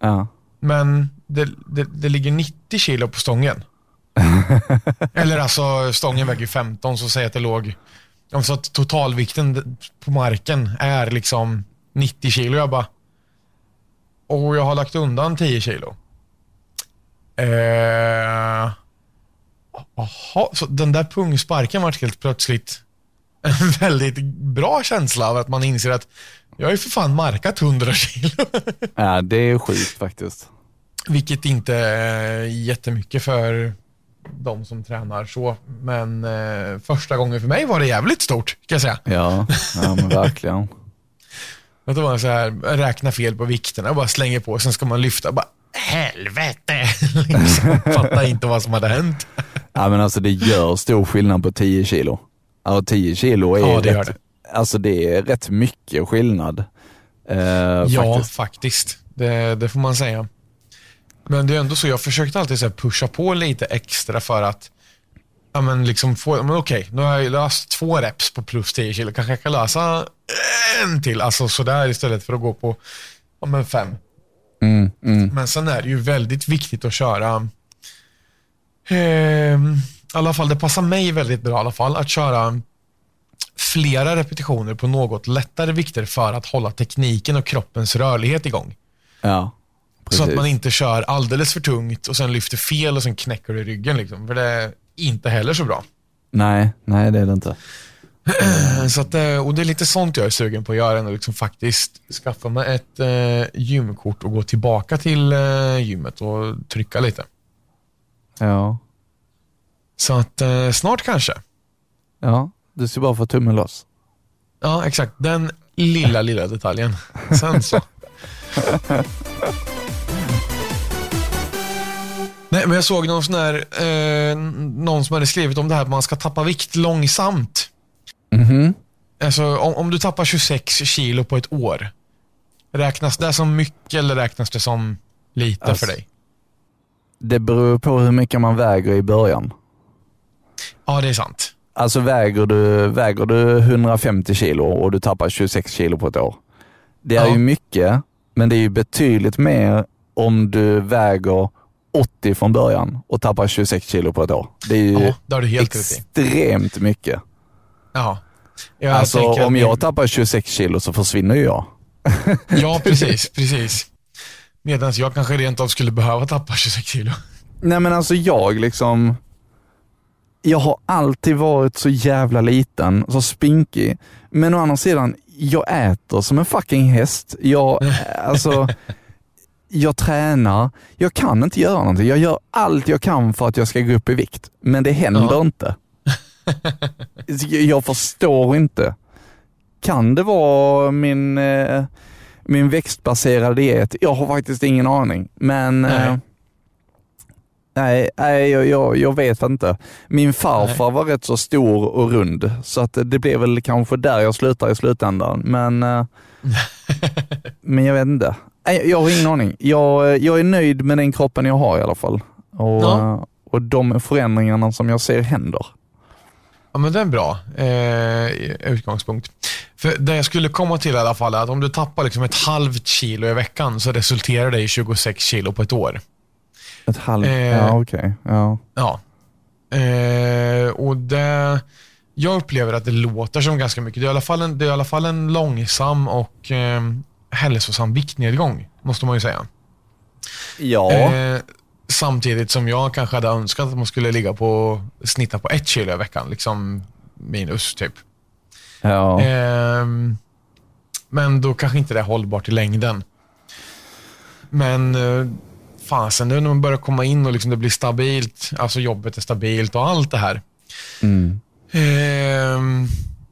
ja.
men det, det, det ligger 90 kilo på stången. Eller alltså, stången väger 15, så säg att det låg... Om så att totalvikten på marken är liksom 90 kilo. Jag bara... Och jag har lagt undan 10 kilo. Eh, så den där pungsparken var helt plötsligt en väldigt bra känsla av att man inser att jag har ju för fan markat 100 kilo.
ja, det är sjukt faktiskt.
Vilket inte är jättemycket för de som tränar så. Men eh, första gången för mig var det jävligt stort, kan jag säga.
Ja, ja men verkligen.
Att det var så här, räkna fel på vikterna och bara slänger på, sen ska man lyfta bara helvete. liksom, fattar inte vad som hade hänt.
Ja, men alltså det gör stor skillnad på 10 kilo. Ja, 10 kilo är,
Ja, det
rätt, Alltså det är rätt mycket skillnad. Eh,
Ja,
faktiskt.
faktiskt. Det, det får man säga. Men det är ändå så, jag försökte alltid så pusha på lite extra för att ja, men liksom få, men okej, nu har jag löst två reps på plus 10 kilo, kanske jag kan lösa en till, alltså sådär istället för att gå på ja, men fem.
Mm, mm.
Men sen är det ju väldigt viktigt att köra, ehm, i alla fall, det passar mig väldigt bra i alla fall, att köra flera repetitioner på något lättare vikter för att hålla tekniken och kroppens rörlighet igång.
Ja, precis.
Så att man inte kör alldeles för tungt och sen lyfter fel och sen knäcker du i ryggen. Liksom. För det är inte heller så bra.
Nej, nej det är det inte.
Så att, eh, och det är lite sånt jag är sugen på att göra. nu, Liksom faktiskt skaffa mig ett eh, gymkort och gå tillbaka till eh, gymmet och trycka lite.
Ja,
Så att eh, snart kanske.
ja. du ska bara få tummen loss.
Ja, exakt. Den lilla, lilla detaljen. Sen så. Nej, men jag såg någon sån här, eh, någon som hade skrivit om det här att man ska tappa vikt långsamt.
Mhm.
Alltså om, om du tappar 26 kilo på ett år, räknas det som mycket eller räknas det som lite
Alltså-
för dig?
Det beror på hur mycket man väger i början.
Ja, det är sant.
Alltså väger du, väger du 150 kilo och du tappar 26 kilo på ett år. Det är
Ja.
ju mycket, men det är ju betydligt mer om du väger 80 från början och tappar 26 kilo på ett år. Det är ju
Ja, det
extremt mycket.
Ja. Jag
alltså om
min-
jag tappar 26 kilo så försvinner ju jag.
Ja, precis. precis. Medan jag kanske rent av skulle behöva tappa 26 kilo.
Nej men alltså jag liksom, jag har alltid varit så jävla liten, så spinkig. Men å andra sidan, jag äter som en fucking häst. Jag, alltså, jag tränar, jag kan inte göra någonting. Jag gör allt jag kan för att jag ska gå upp i vikt, men det händer
Ja.
inte. Jag förstår inte. Kan det vara min, eh, min växtbaserade diet? Jag har faktiskt ingen aning, men
Nej.
eh, Nej, nej jag, jag, jag vet inte. Min farfar var rätt så stor och rund, så att det blev väl kanske där jag slutar i slutändan. Men, eh, men jag vet inte. Nej, jag har ingen aning. Jag, jag är nöjd med den kroppen jag har i alla fall. Och,
Ja.
eh, och de förändringarna som jag ser händer.
Ja, men det är en bra eh, utgångspunkt. För det jag skulle komma till i alla fall är att om du tappar liksom ett halvt kilo i veckan så resulterar det i 26 kilo på ett år.
Ett halvt,
Eh.
ja okej. Ja.
Ja. Eh, och det, jag upplever att det låter som ganska mycket. Det är i alla fall en, det är i alla fall en långsam och eh, hälsosam viktnedgång, måste man ju säga.
Ja.
Eh, samtidigt som jag kanske hade önskat att man skulle ligga på, snitta på ett kilo i veckan, liksom minus typ.
ja.
Ehm, men då kanske inte det är hållbart i längden. Men eh, fasen, nu när man börjar komma in och liksom det blir stabilt, alltså jobbet är stabilt och allt det här.
Mm.
Ehm,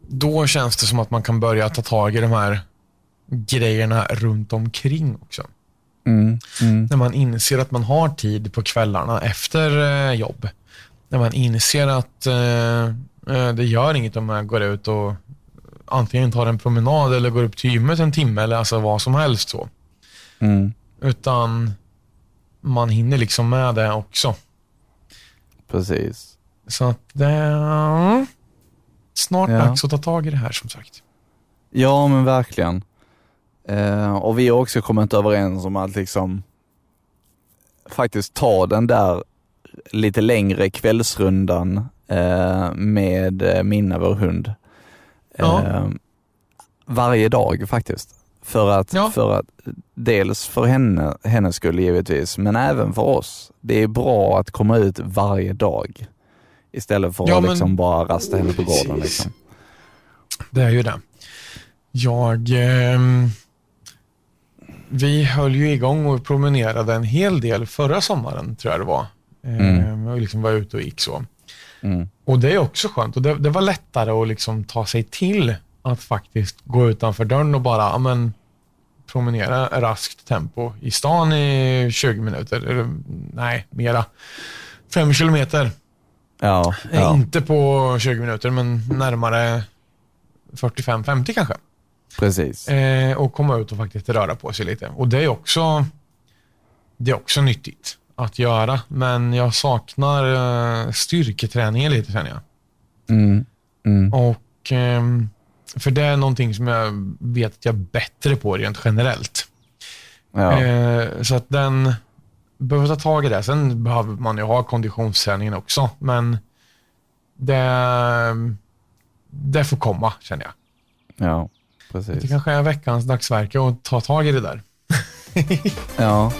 då känns det som att man kan börja ta tag i de här grejerna runt omkring också.
Mm. Mm.
När man inser att man har tid på kvällarna efter eh, jobb. När man inser att eh, eh, det gör inget om man går ut och antingen tar en promenad eller går upp till gymmet en timme eller alltså vad som helst. så.
Mm.
Utan man hinner liksom med det också.
Precis.
Så att det är snart
Ja.
dags att ta tag i det här som sagt.
Ja, men verkligen. Eh, och vi har också kommit överens om att liksom faktiskt ta den där lite längre kvällsrundan eh, med eh, Minna, vår hund.
Ja.
Eh, varje dag faktiskt. För att,
Ja.
för att dels för henne, hennes skull givetvis, men även för oss. Det är bra att komma ut varje dag istället för
Ja,
att
men-
liksom bara rasta henne på gården. Liksom.
Det är ju det. Jag... ehm, vi höll ju igång och promenerade en hel del förra sommaren, tror jag det var.
Mm.
Ehm, och liksom var ute och gick så.
Mm.
Och det är också skönt. Och det, det var lättare att liksom ta sig till att faktiskt gå utanför dörren och bara ja, men, promenera raskt tempo i stan i 20 minuter. Eller, nej, mera. Fem kilometer.
Ja,
Eh,
ja.
Inte på 20 minuter, men närmare 45-50 kanske.
Precis.
Eh, och komma ut och faktiskt röra på sig lite. Och det är också, det är också nyttigt att göra, men jag saknar eh, styrketräningen lite känner jag.
Mm. Mm.
Och, ehm, för det är någonting som jag vet att jag är bättre på rent generellt.
Ja.
Eh, så att den behöver ta tag i det. Sen behöver man ju ha konditionsträningen också, men det, det får komma känner jag.
ja,
Det
precis.
kanske är veckans dagsverke att ta tag i det där.
Ja.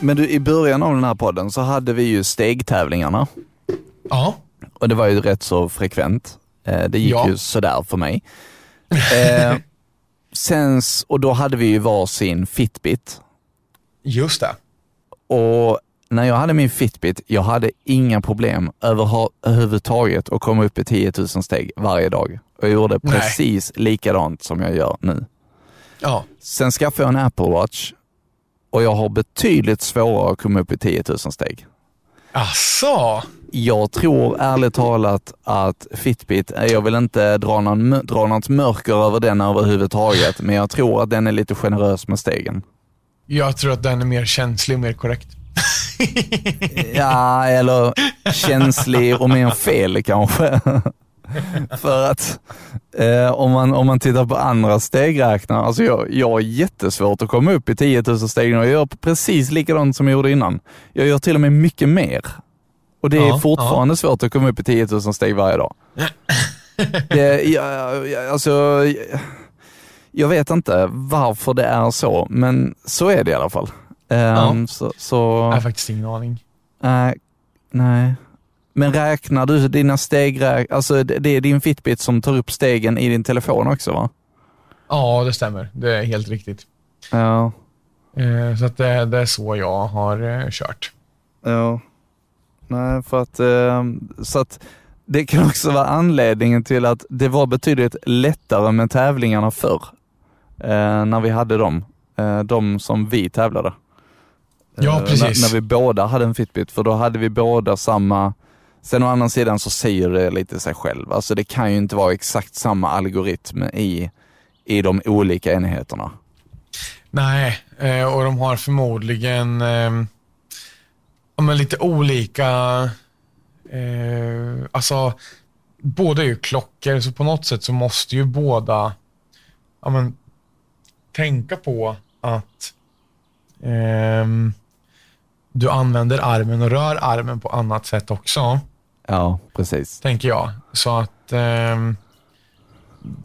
Men du, i början av den här podden så hade vi ju stegtävlingarna
Ja,
och det var ju rätt så frekvent. Eh, Det gick
Ja.
ju sådär för mig. Eh, sen, och då hade vi ju varsin Fitbit
just det.
och när jag hade min Fitbit, jag hade inga problem över, överhuvudtaget att komma upp i 10 000 steg varje dag. Och gjorde
Nej.
precis likadant som jag gör nu.
Ja,
Sen skaffade jag en Apple Watch och jag har betydligt svårare att komma upp i 10 000 steg.
asså.
Jag tror ärligt talat att Fitbit, eh, jag vill inte dra, någon, dra något mörker över den överhuvudtaget, men jag tror att den är lite generös med stegen.
Jag tror att den är mer känslig och mer korrekt.
Ja, eller känslig och mer fel kanske. För att eh, om, man, om man tittar på andra stegräknare, alltså jag, jag har jättesvårt att komma upp i 10 000 steg och jag gör precis likadant som jag gjorde innan. Jag gör till och med mycket mer. Och det är
Ja,
fortfarande svårt att komma upp i 10 000 steg varje dag. det, jag, jag, alltså, jag, vet inte varför det är så, men så är det i alla fall. Ehm, så, så,
Jag har faktiskt ingen aning.
Nej, nej. Men räknar du dina steg, alltså det är din Fitbit som tar upp stegen i din telefon också va?
Ja, det stämmer. Det är helt riktigt.
Ja.
Eh, Så att det, det är så jag har eh, kört.
Ja. Nej, för att, eh, så att det kan också vara anledningen till att det var betydligt lättare med tävlingarna förr. När vi hade dem. De som vi tävlade.
Ja, precis.
När, när vi båda hade en Fitbit, för då hade vi båda samma Sen å andra sidan så säger det lite sig själv. Alltså det kan ju inte vara exakt samma algoritm i, i de olika enheterna.
Nej, eh, och de har förmodligen eh, ja, men lite olika... Eh, alltså, båda är ju klockor, så på något sätt så måste ju båda ja, men, tänka på att eh, du använder armen och rör armen på annat sätt också,
Ja, precis.
tänker jag. Så att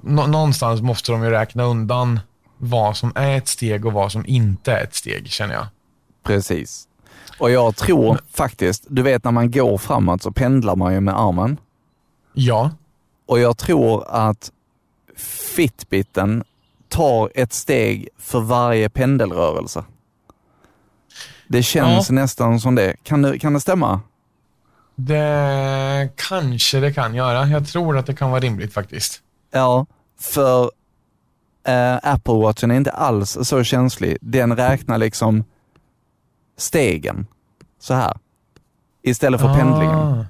nå- någonstans måste de ju räkna undan vad som är ett steg och vad som inte är ett steg, känner jag.
Precis. Och jag tror faktiskt, du vet när man går framåt så pendlar man ju med armen.
Ja,
Och jag tror att Fitbiten tar ett steg för varje pendelrörelse. Det känns nästan som det. Kan det, kan det stämma?
Det kanske det kan göra. Jag tror att det kan vara rimligt faktiskt.
Ja, för eh, Apple Watchen är inte alls så känslig. Den räknar liksom stegen så här. Istället för pendlingen.
Ah.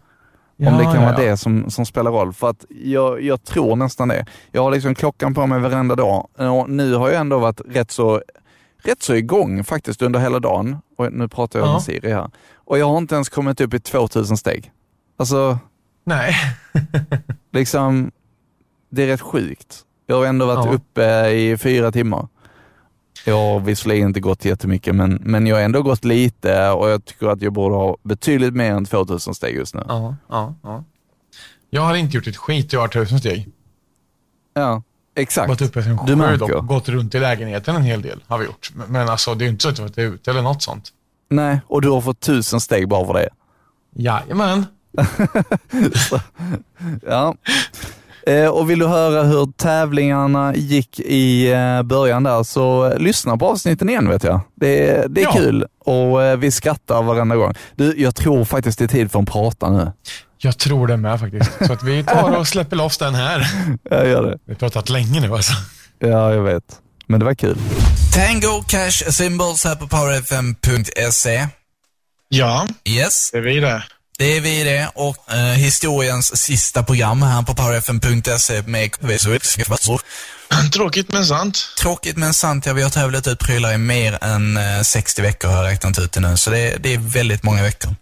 Om det
Ja,
kan
ja,
vara
ja.
det som, som spelar roll. För att jag, jag tror nästan det. Jag har liksom klockan på mig varenda dag. Och nu har jag ändå varit rätt så, rätt så igång faktiskt under hela dagen. Och nu pratar jag
Ja.
med Siri här. Och jag har inte ens kommit upp i 2000 steg. Alltså,
Nej.
liksom, det är rätt sjukt. Jag har ändå varit
Ja.
uppe i fyra timmar. Jag har visserligen inte gått jättemycket, men, men jag har ändå gått lite och jag tycker att jag borde ha betydligt mer än 2000 steg just nu.
Ja, ja, ja. Jag har inte gjort ett skit, jag har tusen steg.
Ja, exakt.
Gått uppe sen
Du
sju dock, gått runt i lägenheten en hel del har vi gjort. Men, alltså, det är ju inte så att vi varit ute eller något sånt.
Nej, och du har fått tusen steg bara för det.
Jajamän.
Ja. Eh, och vill du höra hur tävlingarna gick i eh, början där så eh, lyssna på avsnitten igen vet jag. Det, är- det är
Ja.
kul och eh, vi skrattar varenda gång. Du, jag tror faktiskt det är tid för en prata nu.
Jag tror det med faktiskt. Så att vi tar och släpper loss den här.
Jag gör det.
Vi har pratat länge nu alltså.
Ja, jag vet. Men det var kul.
Tango Cash Symbols här på powerfm.se.
Ja,
Yes,
det är vi det.
det är vi det och eh, historiens sista program här på powerfm.se med
Tråkigt men sant.
Tråkigt men sant, ja vi har tävlat ut prylar i mer än eh, 60 veckor har jag räknat ut det nu, så det, det är väldigt många veckor.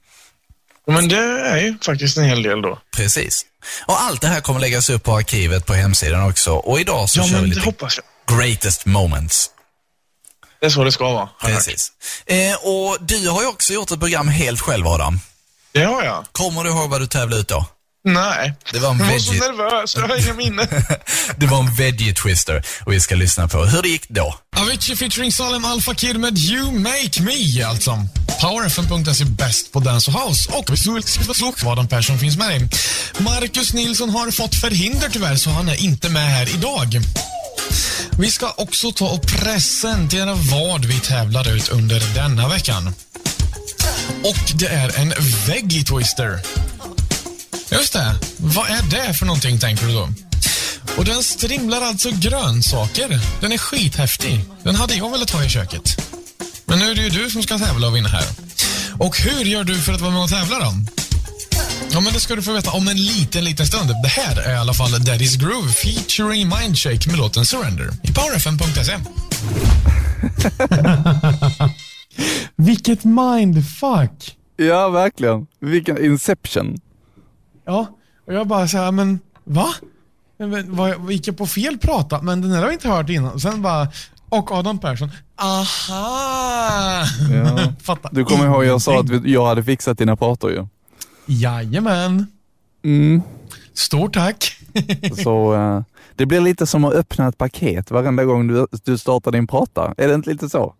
Men det är ju faktiskt en hel del då.
Precis. Och allt det här kommer läggas upp på arkivet på hemsidan också. Och idag så
Ja,
kör vi lite greatest moments.
Det är så det ska vara.
Precis. Eh, och du har ju också gjort ett program helt själv Adam.
Det har jag.
Kommer du ihåg vad du tävlade ut då?
Nej.
Det var en
Jag var så
veggie,
nervös, jag har inga minne.
det var en veggie twister och vi ska lyssna på hur det gick då.
Avicii featuring Salem Al Fakir med You Make Me alltså. PowerFM.se är bäst på Dance och House och vad Adam Persson finns med dig. Marcus Nilsson har fått förhinder tyvärr så han är inte med här idag. Vi ska också ta och presentera vad vi tävlar ut under denna veckan. Och det är en Veggie Twister. Just det. Vad är det för någonting tänker du då? Och den strimlar alltså grönsaker. Den är skithäftig. Den hade jag velat ha i köket. Men nu är det ju du som ska tävla och vinna här. Och hur gör du för att vara med och tävla då? Ja, men det ska du få veta om en liten, liten stund. Det här är i alla fall Daddy's Groove featuring Mindshake med låten Surrender i powerfm.se. Vilket mindfuck!
Ja, verkligen. Vilken inception.
Ja, och jag bara så här, men va? Men, vad, gick jag på fel prata? Men den här har vi inte hört innan. Och sen bara, och Adam Persson, aha!
Ja. Du kommer ihåg jag sa att jag hade fixat dina prator ju.
Jajamän.
Mm.
Stort tack.
Så eh, det blir lite som att öppna ett paket varenda gång du, du startar din prata. Är det inte lite så?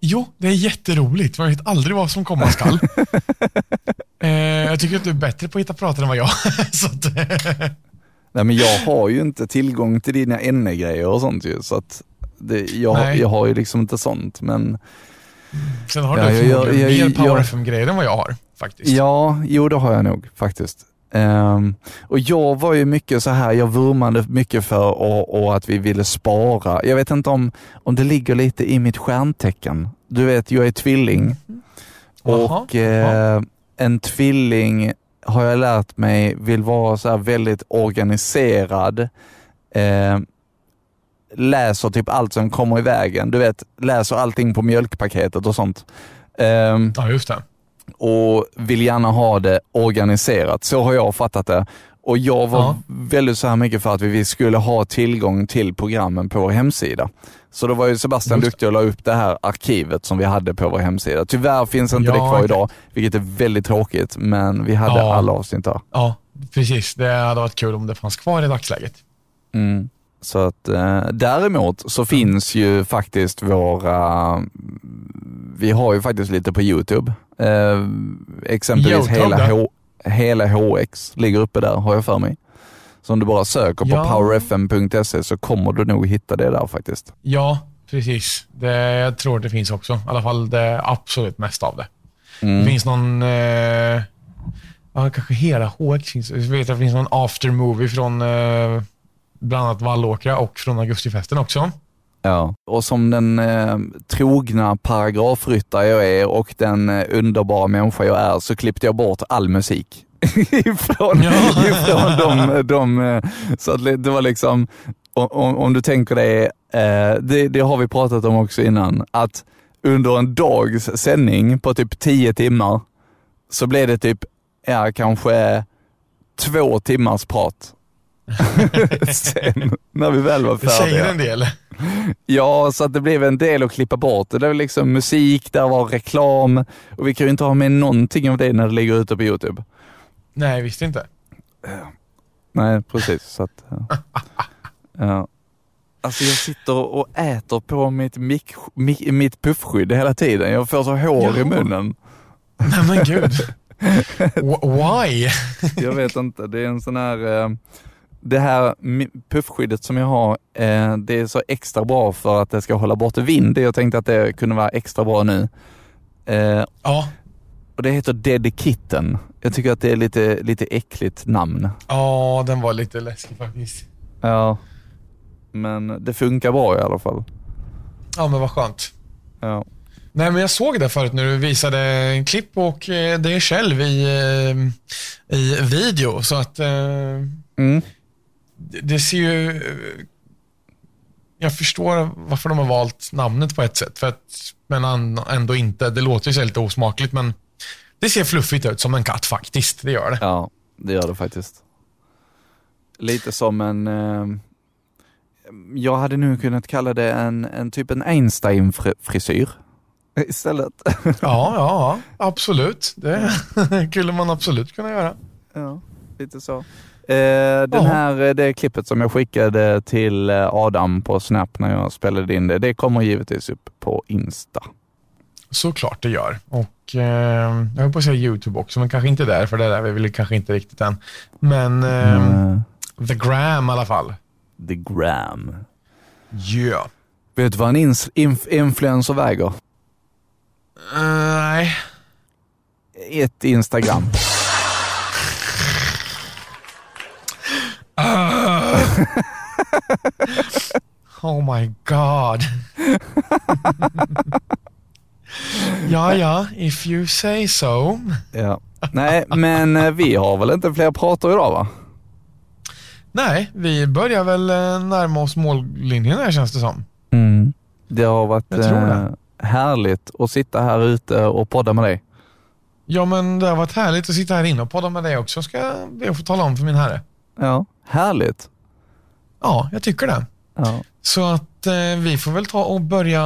Jo, det är jätteroligt. Man vet aldrig vad som komma skall. eh, jag tycker att du är bättre på att hitta pratar än vad jag att, eh,
Nej men jag har ju inte tillgång till dina NE-grejer och sånt ju. Så att det, jag,
Nej.
jag har ju liksom inte sånt. Men
Sen har
Ja,
du
jag- jag-
förmodligen
jag-
mer Power
jag-
FM-grejer än vad jag har. Faktiskt.
ja, jo det har jag nog faktiskt. Ehm, och jag var ju mycket så här, jag vurmade mycket för och, och att vi ville spara. Jag vet inte om, om det ligger lite i mitt stjärntecken. Du vet, jag är tvilling.
Jaha,
Och eh, en tvilling har jag lärt mig vill vara så här väldigt organiserad. Eh, läser typ allt som kommer i vägen. Du vet, läser allting på mjölkpaketet och sånt. Eh,
Ja, just det.
Och vill gärna ha det organiserat. Så har jag fattat det. Och jag var
Ja.
väldigt så här mycket för att vi skulle ha tillgång till programmen på vår hemsida. Så då var ju Sebastian duktig och la upp det här arkivet som vi hade på vår hemsida. Tyvärr finns inte
Ja,
det kvar idag, vilket är väldigt tråkigt, men vi hade
Ja.
alla avsnitt där.
Ja, precis. Det hade varit kul om det fanns kvar i dagsläget.
Mm. Så att eh, däremot så finns ju faktiskt våra, vi har ju faktiskt lite på Youtube. Eh, exempelvis hela. H, hela HX ligger uppe där har jag för mig. Så om du bara söker på
Ja.
powerfm.se så kommer du nog hitta det där faktiskt.
Ja, precis. Det, jag tror det finns också. I alla fall det absolut mesta av det.
Mm.
Det finns någon... Eh, ja, kanske hela HX finns. Jag vet att det finns någon aftermovie från eh, bland annat Vallåkra och från Augustifesten också.
Ja. Och som den eh, trogna paragrafryttare jag är och den eh, underbara människa jag är så klippte jag bort all musik. ifrån,
Ja.
ifrån de, de, eh, så att det var liksom, om, om- om du tänker dig, eh, det, det har vi pratat om också innan, att under en dags sändning på typ 10 timmar så blev det typ, ja kanske två timmars prat. Sen, när vi väl var
Det säger
färdiga.
en del.
Ja, så att det blev en del att klippa bort. Det var liksom musik, där var reklam och vi kan ju inte ha med någonting av det när det ligger ute på Youtube.
Nej, visst inte.
Nej, precis. Så att, ja. Alltså jag sitter och äter på mitt, mick, mick, mitt puffskydd hela tiden. Jag får så hår i
Ja.
munnen.
Nej men gud. Wh- Why?
Jag vet inte, det är en sån här... Eh, det här puffskyddet som jag har, eh, det är så extra bra för att det ska hålla bort vind. Jag tänkte att det kunde vara extra bra nu. Eh,
Ja,
Och det heter Dead Kitten. Jag tycker att det är lite, lite äckligt namn.
ja den var lite läskig faktiskt.
Ja. Men det funkar bra i alla fall.
Ja, men vad skönt.
Ja.
Nej, men jag såg det förut när du visade en klipp och eh, det själv i, eh, i video. Så att eh,
Mm.
Det, ser ju... Jag förstår varför de har valt namnet på ett sätt, för att, men ändå inte. Det låter ju så lite osmakligt, men det ser fluffigt ut som en katt faktiskt. Det gör det.
Ja, det gör det faktiskt. Lite som en... Eh, jag hade nu kunnat kalla det en, en typ en Einstein-frisyr istället.
Ja, ja, ja absolut. Det skulle man absolut kunna göra.
Ja, lite så. Eh, den här, eh, det klippet som jag skickade till eh, Adam på Snap när jag spelade in det, det kommer givetvis upp på Insta.
Såklart det gör. Och eh, jag höll på att säga YouTube också, men kanske inte där, för det där vi vill kanske inte riktigt än. Men eh,
Mm.
The Gram i alla fall.
The gram.
Yeah.
Vet du vad en ins- inf- influencer väger?
Eh, nej.
Ett Instagram.
Oh my god. ja, ja, if you say so.
Ja. Nej, men eh, vi har väl inte fler pratar idag va?
Nej, vi börjar väl eh, närma oss mållinjen här känns det som.
Mm. Det har varit
det.
eh, härligt att sitta här ute och podda med dig.
Ja, men det har varit härligt att sitta här inne och podda med dig också, ska jag be att få tala om för min herre.
Ja, härligt.
Ja, jag tycker det.
Ja.
Så att eh, vi får väl ta och börja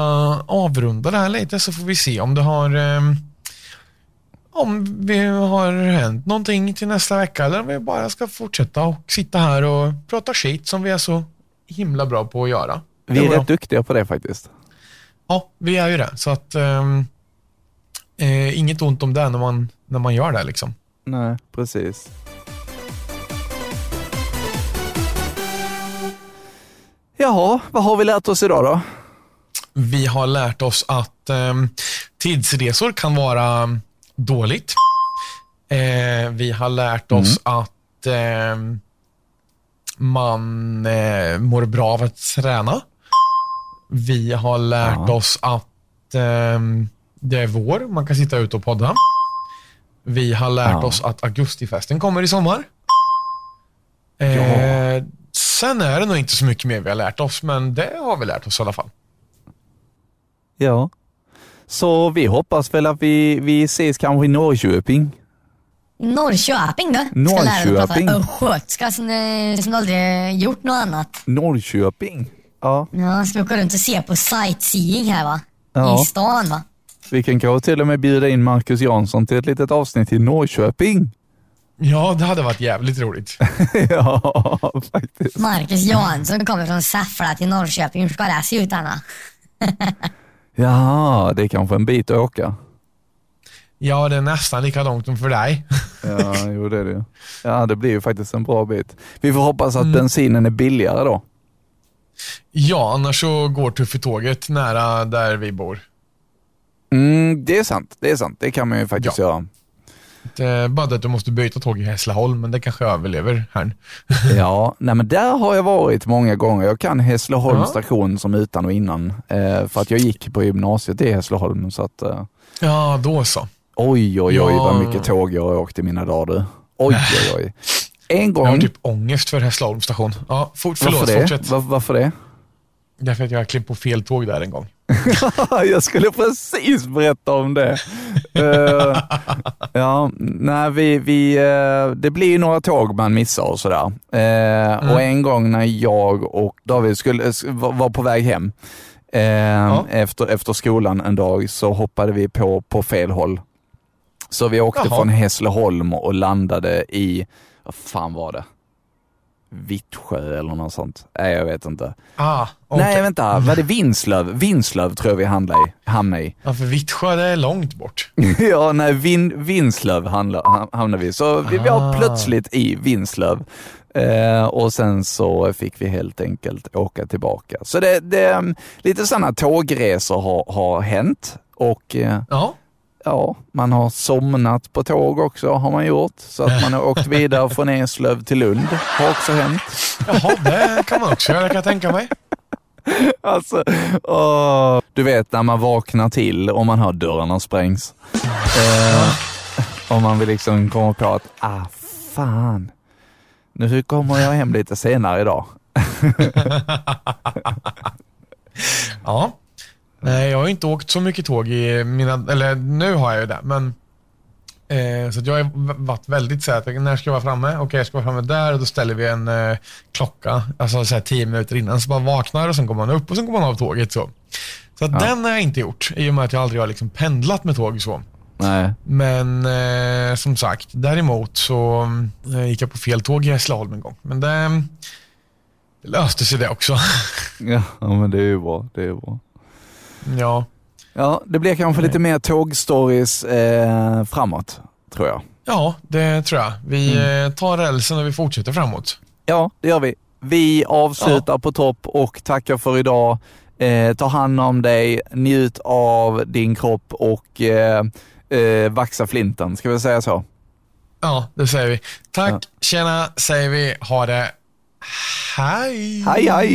avrunda det här lite så får vi se om det har eh, om vi har hänt någonting till nästa vecka eller om vi bara ska fortsätta och sitta här och prata skit som vi är så himla bra på att göra.
Vi är rätt duktiga på det faktiskt.
Ja, vi är ju det. Så att ehm, eh, inget ont om det när man, när man gör det liksom.
Nej, precis. Jaha, vad har vi lärt oss idag då?
Vi har lärt oss att ehm, tidsresor kan vara dåligt. Eh, vi har lärt oss att ehm, man eh, mår bra av att träna. Vi har lärt
Ja.
oss att ehm, det är vår, man kan sitta ute och podda. Vi har lärt
Ja.
oss att augustifesten kommer i sommar. Eh, sen är det nog inte så mycket mer vi har lärt oss, men det har vi lärt oss i alla fall.
Ja. Så vi hoppas väl att vi, vi ses kanske i Norrköping.
Norrköping du. Ska lära dig
Norrköping.
prata östgötska som, du- som du aldrig gjort något annat.
Norrköping. Ja,
Ja, ska vi åka runt och se på sightseeing här va?
Ja.
I stan va?
vi kan kanske till och med bjuda in Marcus Jansson till ett litet avsnitt i Norrköping.
Ja, det hade varit jävligt roligt.
ja, faktiskt.
Marcus Jansson kommer från Säffle till Norrköping. Hur ska det se ut Anna?
Ja, det är kanske en bit att åka.
Ja, det är nästan lika långt som för dig.
Ja, jo det är det. Ja, det blir ju faktiskt en bra bit. Vi får hoppas att
Mm.
bensinen är billigare då.
Ja, annars så går Tuffetåget nära där vi bor.
Mm, det är sant. Det är sant. Det kan man ju faktiskt
Ja.
göra.
Det bara det att du måste byta tåg i Hässleholm, men det kanske överlever här.
Ja, nej men där har jag varit många gånger. Jag kan Hässleholms
Ja.
station som utan och innan. Eh, för att jag gick på gymnasiet i Hässleholm. Så att, eh,
Ja, då så.
oj, oj, oj
Ja.
vad mycket tåg jag har åkt i mina dagar du. Oj, oj, oj. En
Jag har
gång.
typ ångest för Hässleholms station. Ja, fort, förlåt,
varför det?
fortsätt.
Var, varför det?
Därför att jag har klippt på fel tåg där en gång.
jag skulle precis berätta om det. Eh, ja, nej, vi, vi, eh, det blir ju några tåg man missar och sådär. Eh, Och en gång när jag och David skulle, var på väg hem eh, efter, efter skolan en dag så hoppade vi på på fel håll. Så vi åkte
Jaha.
från Hässleholm och landade i, vad fan var det? Vittsjö eller något sånt. Nej, jag vet inte.
Ah, okej.
Nej, vänta. Var det Vinslöv? Vinslöv tror jag vi hamnade i. Hamnade i.
Ja, för Vittsjö, det är långt bort.
ja, nej, Vin, Vinslöv hamnade vi. Så vi var
Ah.
plötsligt i Vinslöv. Eh, och sen så fick vi helt enkelt åka tillbaka. Så det, det mm, lite sådana tågresor har, har hänt. Och eh,
Ja,
ja, man har somnat på tåg också har man gjort. Så att man har åkt vidare från Eslöv till Lund har också hänt.
Jaha, det kan man också göra kan jag tänka mig.
Alltså, åh. Du vet när man vaknar till och man hör dörrarna sprängs. Eh, och man vill liksom komma på att, ah fan, nu kommer jag hem lite senare idag.
Ja. Nej, jag har inte åkt så mycket tåg i mina, eller nu har jag ju det, men eh, så att jag har varit väldigt så här, när ska jag vara framme? Okej, jag ska vara framme där och då ställer vi en eh, klocka, alltså så här tio minuter innan, så bara vaknar och sen går man upp och sen går man av tåget så. Så att den har jag inte gjort, i och med att jag aldrig har liksom pendlat med tåg så.
Nej.
Men eh, som sagt, däremot så eh, gick jag på fel tåg i Hässleholm en gång. Men det, det löste sig det också.
Ja, men det är ju bra. Det är bra.
Ja.
Ja, det blir kanske lite mer tågstories eh, framåt, tror jag.
ja, det tror jag. Vi eh, tar rälsen och vi fortsätter framåt.
Ja, det gör vi. Vi avslutar på topp och tackar för idag. Eh, ta hand om dig, njut av din kropp och eh, eh, vaxa flinten. Ska vi säga så?
Ja, det säger vi. Tack,
Ja.
tjena, säger vi. Ha det. Hej!
Hej, hej!